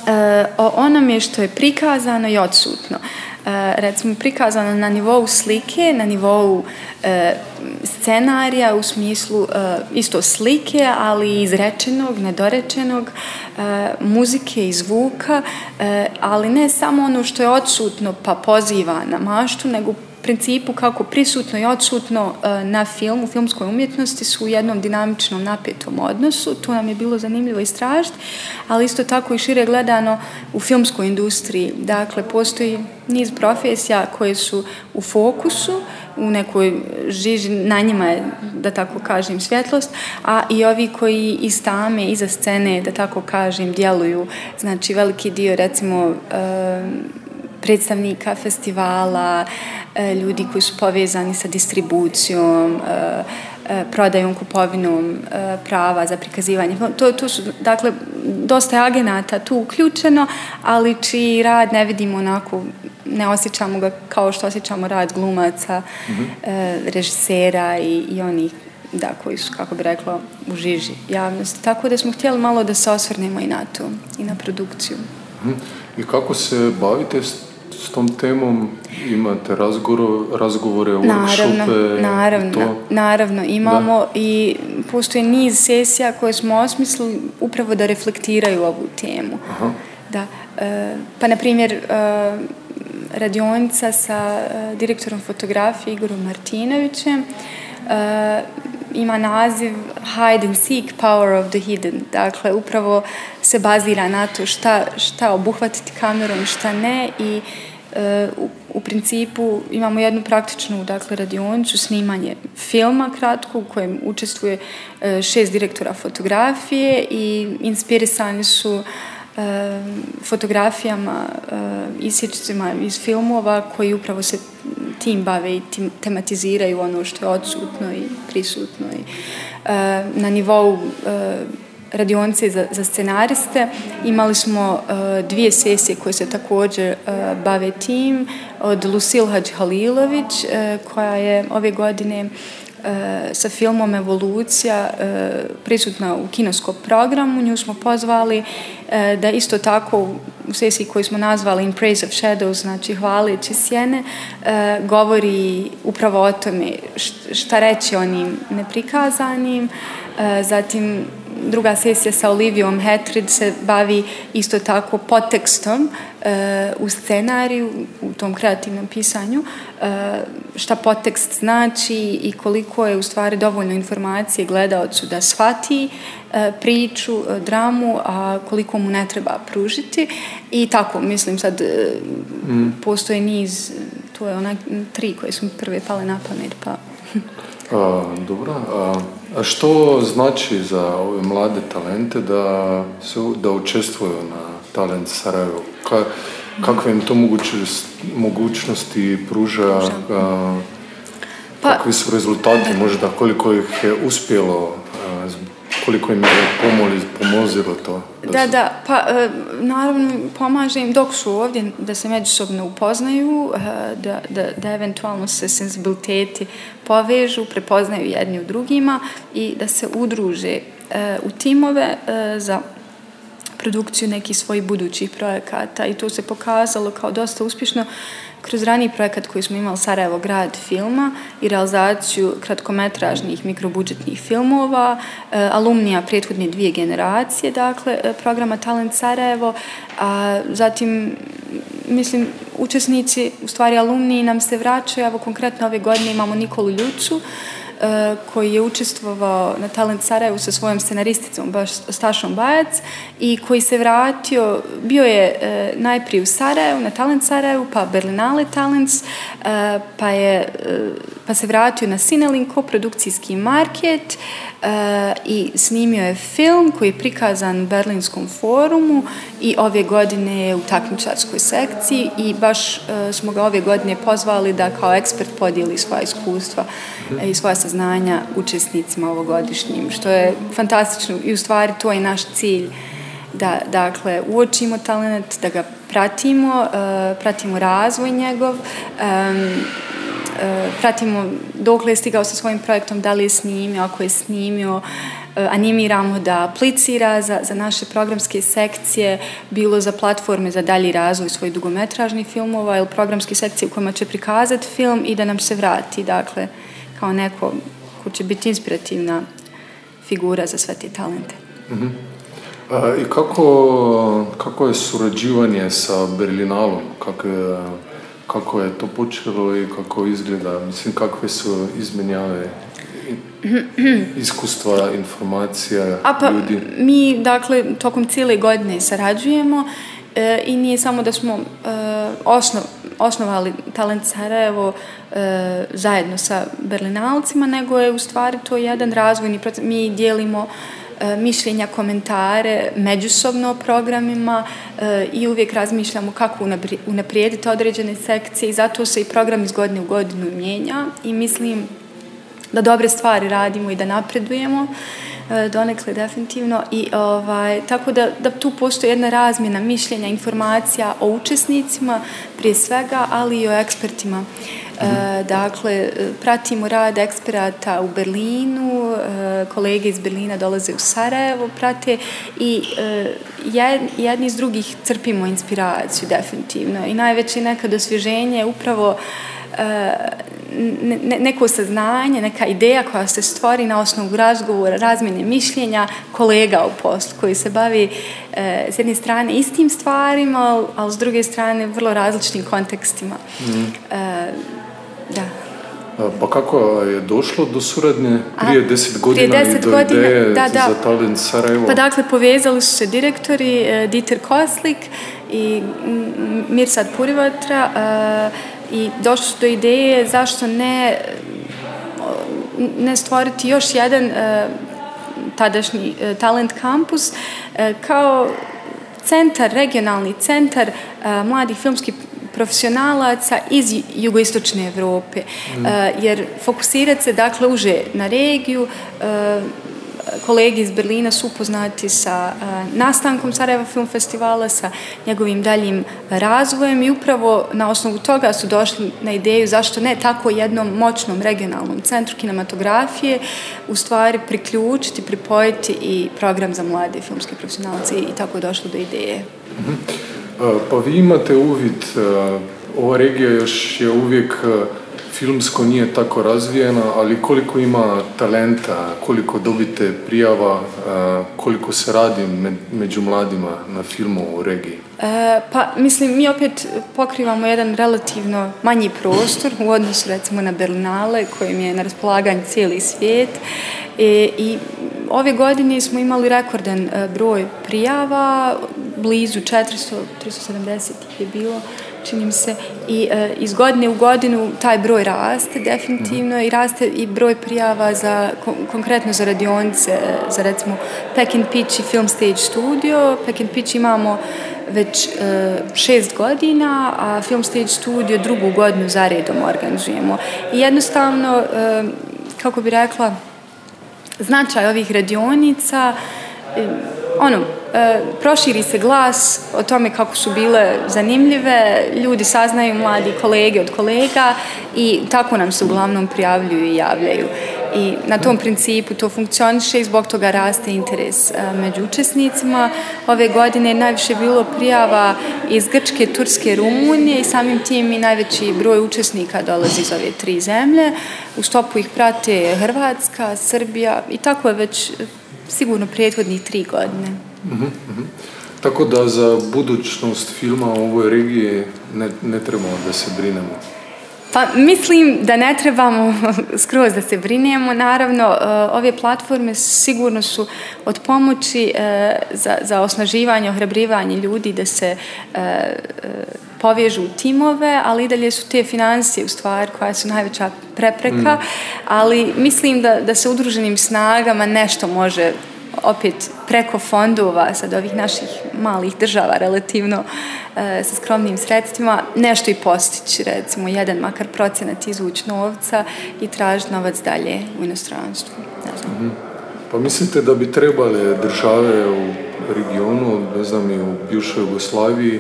e, o onome što je prikazano i odsutno. E, recimo prikazano na nivou slike, na nivou e, scenarija u smislu e, isto slike, ali izrečenog, nedorečenog, e, muzike i zvuka, e, ali ne samo ono što je odsutno pa poziva na maštu, nego principu kako prisutno i odsutno e, na na filmu, filmskoj umjetnosti su u jednom dinamičnom napetom odnosu. To nam je bilo zanimljivo istražiti, ali isto tako i šire gledano u filmskoj industriji. Dakle, postoji niz profesija koje su u fokusu, u nekoj žiži, na njima je, da tako kažem, svjetlost, a i ovi koji iz tame, iza scene, da tako kažem, djeluju. Znači, veliki dio, recimo, e, predstavnika festivala, e, ljudi koji su povezani sa distribucijom, e, e, prodajom, kupovinom prava za prikazivanje. To, to su, dakle, dosta je agenata tu uključeno, ali čiji rad ne vidimo onako, ne osjećamo ga kao što osjećamo rad glumaca, mm -hmm. režisera i, i onih da, koji su, kako bi rekla, u žiži javnosti. Tako da smo htjeli malo da se osvrnemo i na to, i na produkciju. Mm -hmm. I kako se bavite s tom temom? Imate razgovore, razgovore workshope? Naravno, to? naravno. Imamo da. i postoje niz sesija koje smo osmislili upravo da reflektiraju ovu temu. Aha. Da. E, pa, na primjer, e, radionica sa e, direktorom fotografije Igorom Martinovićem ima naziv Hide and Seek Power of the Hidden. Dakle, upravo se bazira na to šta, šta obuhvatiti kamerom, šta ne i e, E, u, u principu imamo jednu praktičnu dakle, radionicu snimanje filma kratko u kojem učestvuje e, šest direktora fotografije i inspirisani su e, fotografijama, e, iz filmova koji upravo se tim bave i tim, tematiziraju ono što je odsutno i prisutno. I, na nivou radionice za, za scenariste. Imali smo e, dvije sesije koje se također e, bave tim od Lucille Hadž-Halilović e, koja je ove godine sa filmom Evolucija prisutna u kinoskom programu. Nju smo pozvali da isto tako u sesiji koju smo nazvali In Praise of Shadows, znači hvaleći sjene, govori upravo o tome šta reći onim neprikazanim. Zatim druga sesija sa Olivijom Hetrid se bavi isto tako podtekstom e, u scenariju, u tom kreativnom pisanju, e, šta podtekst znači i koliko je u stvari dovoljno informacije gledaocu da shvati e, priču, dramu, a koliko mu ne treba pružiti. I tako, mislim sad, mm. postoje niz, to je onaj tri koje su mi prve pale na pamet, pa... a, dobro, a a što znači za ove mlade talente da, su, da učestvuju na Talent Sarajevo? Ka, kakve im to mogućnosti pruža? A, pa, kakvi su rezultati možda? Koliko ih je uspjelo? Koliko im je pomoli, pomozilo to? Da, da, da, pa e, naravno pomaže im dok su ovdje da se međusobno upoznaju, e, da, da, da eventualno se senzibiliteti povežu, prepoznaju jedni u drugima i da se udruže e, u timove za produkciju nekih svojih budućih projekata i to se pokazalo kao dosta uspješno kroz raniji projekat koji smo imali Sarajevo grad filma i realizaciju kratkometražnih mikrobudžetnih filmova, e, alumnija prethodne dvije generacije, dakle, e, programa Talent Sarajevo, a zatim mislim, učesnici, u stvari alumniji nam se vraćaju, evo konkretno ove godine imamo Nikolu Ljuču, E, koji je učestvovao na Talent Sarajevu sa svojom scenaristicom baš Stašom Bajac i koji se vratio, bio je e, najprije u Sarajevu, na Talent Sarajevu, pa Berlinale Talents, e, pa, je, pa se vratio na Cinelink produkcijski market Eh, i snimio je film koji je prikazan u Berlinskom forumu i ove godine je u takmičarskoj sekciji i baš eh, smo ga ove godine pozvali da kao ekspert podijeli svoja iskustva i svoja saznanja učesnicima ovogodišnjim, što je fantastično i u stvari to je naš cilj da dakle uočimo talent, da ga pratimo, uh, pratimo razvoj njegov, um, Eh, pratimo dokle je stigao sa svojim projektom, da li je snimio, ako je snimio, eh, animiramo da aplicira za, za naše programske sekcije, bilo za platforme za dalji razvoj svojih dugometražnih filmova ili programske sekcije u kojima će prikazati film i da nam se vrati, dakle, kao neko ko će biti inspirativna figura za sve te talente. Mm-hmm. A, I kako, kako je surađivanje sa Berlinalom? Kako je, kako je to počelo i kako izgleda? Mislim, kakve su izmenjave iskustva, informacija, A pa, ljudi? Mi, dakle, tokom cijele godine sarađujemo e, i nije samo da smo e, osnov, osnovali Talent Sarajevo e, zajedno sa Berlinalcima, nego je u stvari to jedan razvojni proces. Mi dijelimo e, E, mišljenja, komentare međusobno o programima e, i uvijek razmišljamo kako unaprijediti određene sekcije i zato se i program iz godine u godinu mijenja i mislim da dobre stvari radimo i da napredujemo. E, donekle definitivno i ovaj, tako da, da tu postoji jedna razmjena mišljenja, informacija o učesnicima prije svega, ali i o ekspertima. E, dakle, pratimo rad eksperata u Berlinu, e, kolege iz Berlina dolaze u Sarajevo, prate i e, jedni iz drugih crpimo inspiraciju definitivno i najveće nekad osvježenje je upravo ne, neko saznanje, neka ideja koja se stvori na osnovu razgovora, razmjene mišljenja kolega u poslu koji se bavi e, s jedne strane istim stvarima, ali s druge strane vrlo različitim kontekstima. Mm. E, da. Pa kako je došlo do suradnje prije deset godina prije deset i do godina, ideje da, da. za Talent Sarajevo? Pa dakle, povezali su se direktori e, Dieter Koslik i Mirsad Purivatra e, i došli su do ideje zašto ne ne stvoriti još jedan uh, tadašnji talent kampus kao centar, regionalni centar mladih filmskih profesionalaca iz jugoistočne Evrope. Mm. Uh, jer fokusirati se dakle uže na regiju, uh, kolegi iz Berlina su upoznati sa nastankom Sarajeva film festivala, sa njegovim daljim razvojem i upravo na osnovu toga su došli na ideju zašto ne tako jednom moćnom regionalnom centru kinematografije u stvari priključiti, pripojiti i program za mlade filmske profesionalce i tako je došlo do ideje. Mhm. Pa vi imate uvid, ova regija još je uvijek filmsko nije tako razvijena, ali koliko ima talenta, koliko dobite prijava, koliko se radi među mladima na filmu u regiji? E, pa mislim, mi opet pokrivamo jedan relativno manji prostor u odnosu recimo na Berlinale kojim je na raspolaganju cijeli svijet e, i ove godine smo imali rekordan e, broj prijava, blizu 400, 370 je bilo čini mi se, i e, iz godine u godinu taj broj raste definitivno i raste i broj prijava za, konkretno za radionice, za recimo Peck and Pitch i Film Stage Studio. Peck and Pitch imamo već e, šest godina, a Film Stage Studio drugu godinu za redom organizujemo. I jednostavno, e, kako bi rekla, značaj ovih radionica, e, ono, e, proširi se glas o tome kako su bile zanimljive, ljudi saznaju mladi kolege od kolega i tako nam se uglavnom prijavljuju i javljaju. I na tom principu to funkcioniše i zbog toga raste interes e, među učesnicima. Ove godine je najviše bilo prijava iz Grčke, Turske, Rumunije i samim tim i najveći broj učesnika dolazi iz ove tri zemlje. U stopu ih prate Hrvatska, Srbija i tako je već e, sigurno prethodnih tri godine. Uh-huh, uh-huh. Tako da za budućnost filma u ovoj regiji ne, ne trebamo da se brinemo. Pa mislim da ne trebamo skroz da se brinemo. Naravno, uh, ove platforme sigurno su od pomoći uh, za, za osnaživanje, ohrabrivanje ljudi da se uh, povežu u timove, ali i dalje su te financije u stvari koja su najveća prepreka, mm. ali mislim da, da se udruženim snagama nešto može opet preko fondova sad ovih naših malih država relativno e, sa skromnim sredstvima nešto i postići recimo jedan makar procenat izvući novca i tražiti novac dalje u inostranstvu ne znam. Mm -hmm. Pa mislite da bi trebale države u regionu, ne znam i u bivšoj Jugoslaviji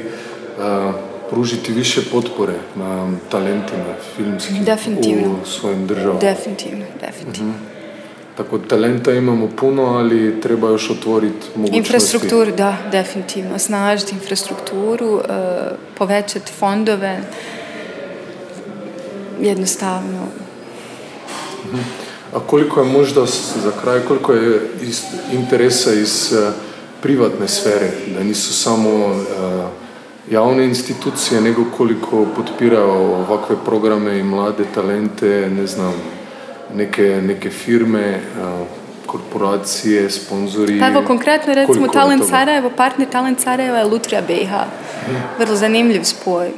a, pružiti više potpore na talentima filmskim definitivno. u svojim državama? Definitivno, definitivno. Mm -hmm. Tako talenta imamo puno, ali treba još otvoriti mogućnosti. Infrastrukturu, da, definitivno. Snažiti infrastrukturu, uh, povećati fondove, jednostavno. Uh-huh. A koliko je možda za kraj, koliko je iz, interesa iz uh, privatne sfere, da nisu samo uh, javne institucije, nego koliko potpiraju ovakve programe i mlade talente, ne znam, neke, neke firme, korporacije, sponzori. Pa evo konkretno recimo Talent Sarajevo, partner Talent Sarajeva je Lutrija BiH. Vrlo zanimljiv spoj.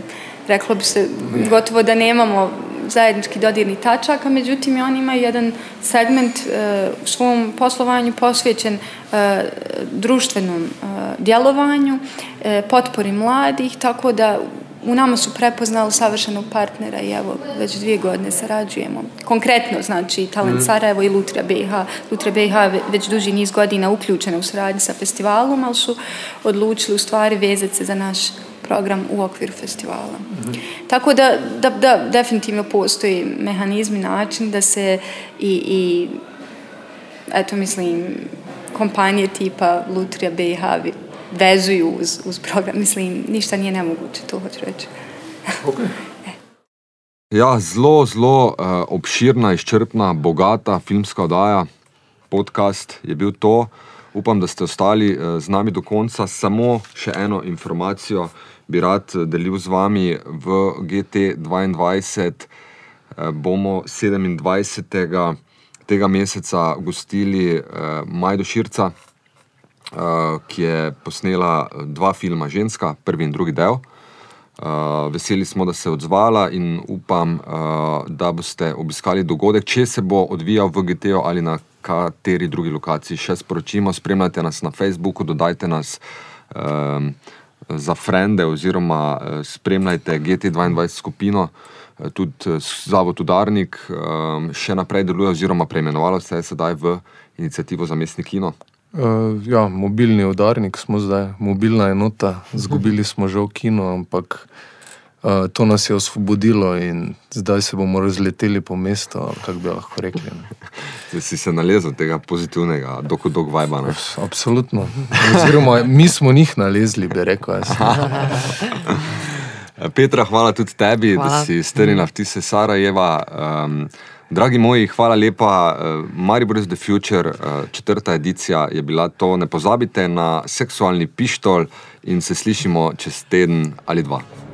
Reklo bi se gotovo da nemamo zajednički dodirni tačaka, međutim i oni imaju jedan segment uh, u svom poslovanju posvećen uh, društvenom uh, djelovanju, uh, potpori mladih, tako da u nama su prepoznali savršenog partnera i evo, već dvije godine sarađujemo. Konkretno, znači, Talent mm. Sarajevo i Lutrija BiH. Lutrija BiH već duži niz godina uključena u saradnji sa festivalom, ali su odlučili u stvari vezati se za naš program u okviru festivala. Mm. Tako da, da, da, definitivno postoji mehanizmi, način da se i, i eto, mislim, kompanije tipa Lutrija BiH vezuju uz, uz program. Mislim, ništa nije nemoguće, to hoću reći. Okay. Ja, zelo, zelo uh, obširna, izčrpna, bogata filmska oddaja, podcast je bil to. Upam, da ste ostali uh, z nami do konca. Samo še eno informacijo bi rad eh, delil z vami. V GT2 uh, bomo 27. tega meseca gostili uh, Majdo Širca, uh, ki je posnela dva filma Ženska, prvi in drugi del. Uh, veseli smo, da se je odzvala in upam, uh, da boste obiskali dogodek, če se bo odvijal v GT-ju ali na kateri drugi lokaciji. Še sporočimo, spremljajte nas na Facebooku, dodajte nas um, za frende oziroma spremljajte GT22 skupino. Tudi Zavod Udarnik um, še naprej deluje, oziroma preimenovalo se je sedaj v inicijativo za mestni kino. Uh, ja, mobilni udarnik smo zdaj, mobilna enota, zgubili smo že v kino, ampak uh, to nas je osvobodilo in zdaj se bomo razleteli po mestu, kako bi lahko rekli. Zdaj si se nalezel tega pozitivnega, doko dog vajba. Ne? Absolutno. Oziroma, mi smo njih nalezli, bi rekel. Petra, hvala tudi tebi, hvala. da si strnila vtise Sarajeva. Um, dragi moji, hvala lepa. Uh, Maribor is the Future, uh, četrta edicija je bila to. Ne pozabite na seksualni pištol in se slišimo čez teden ali dva.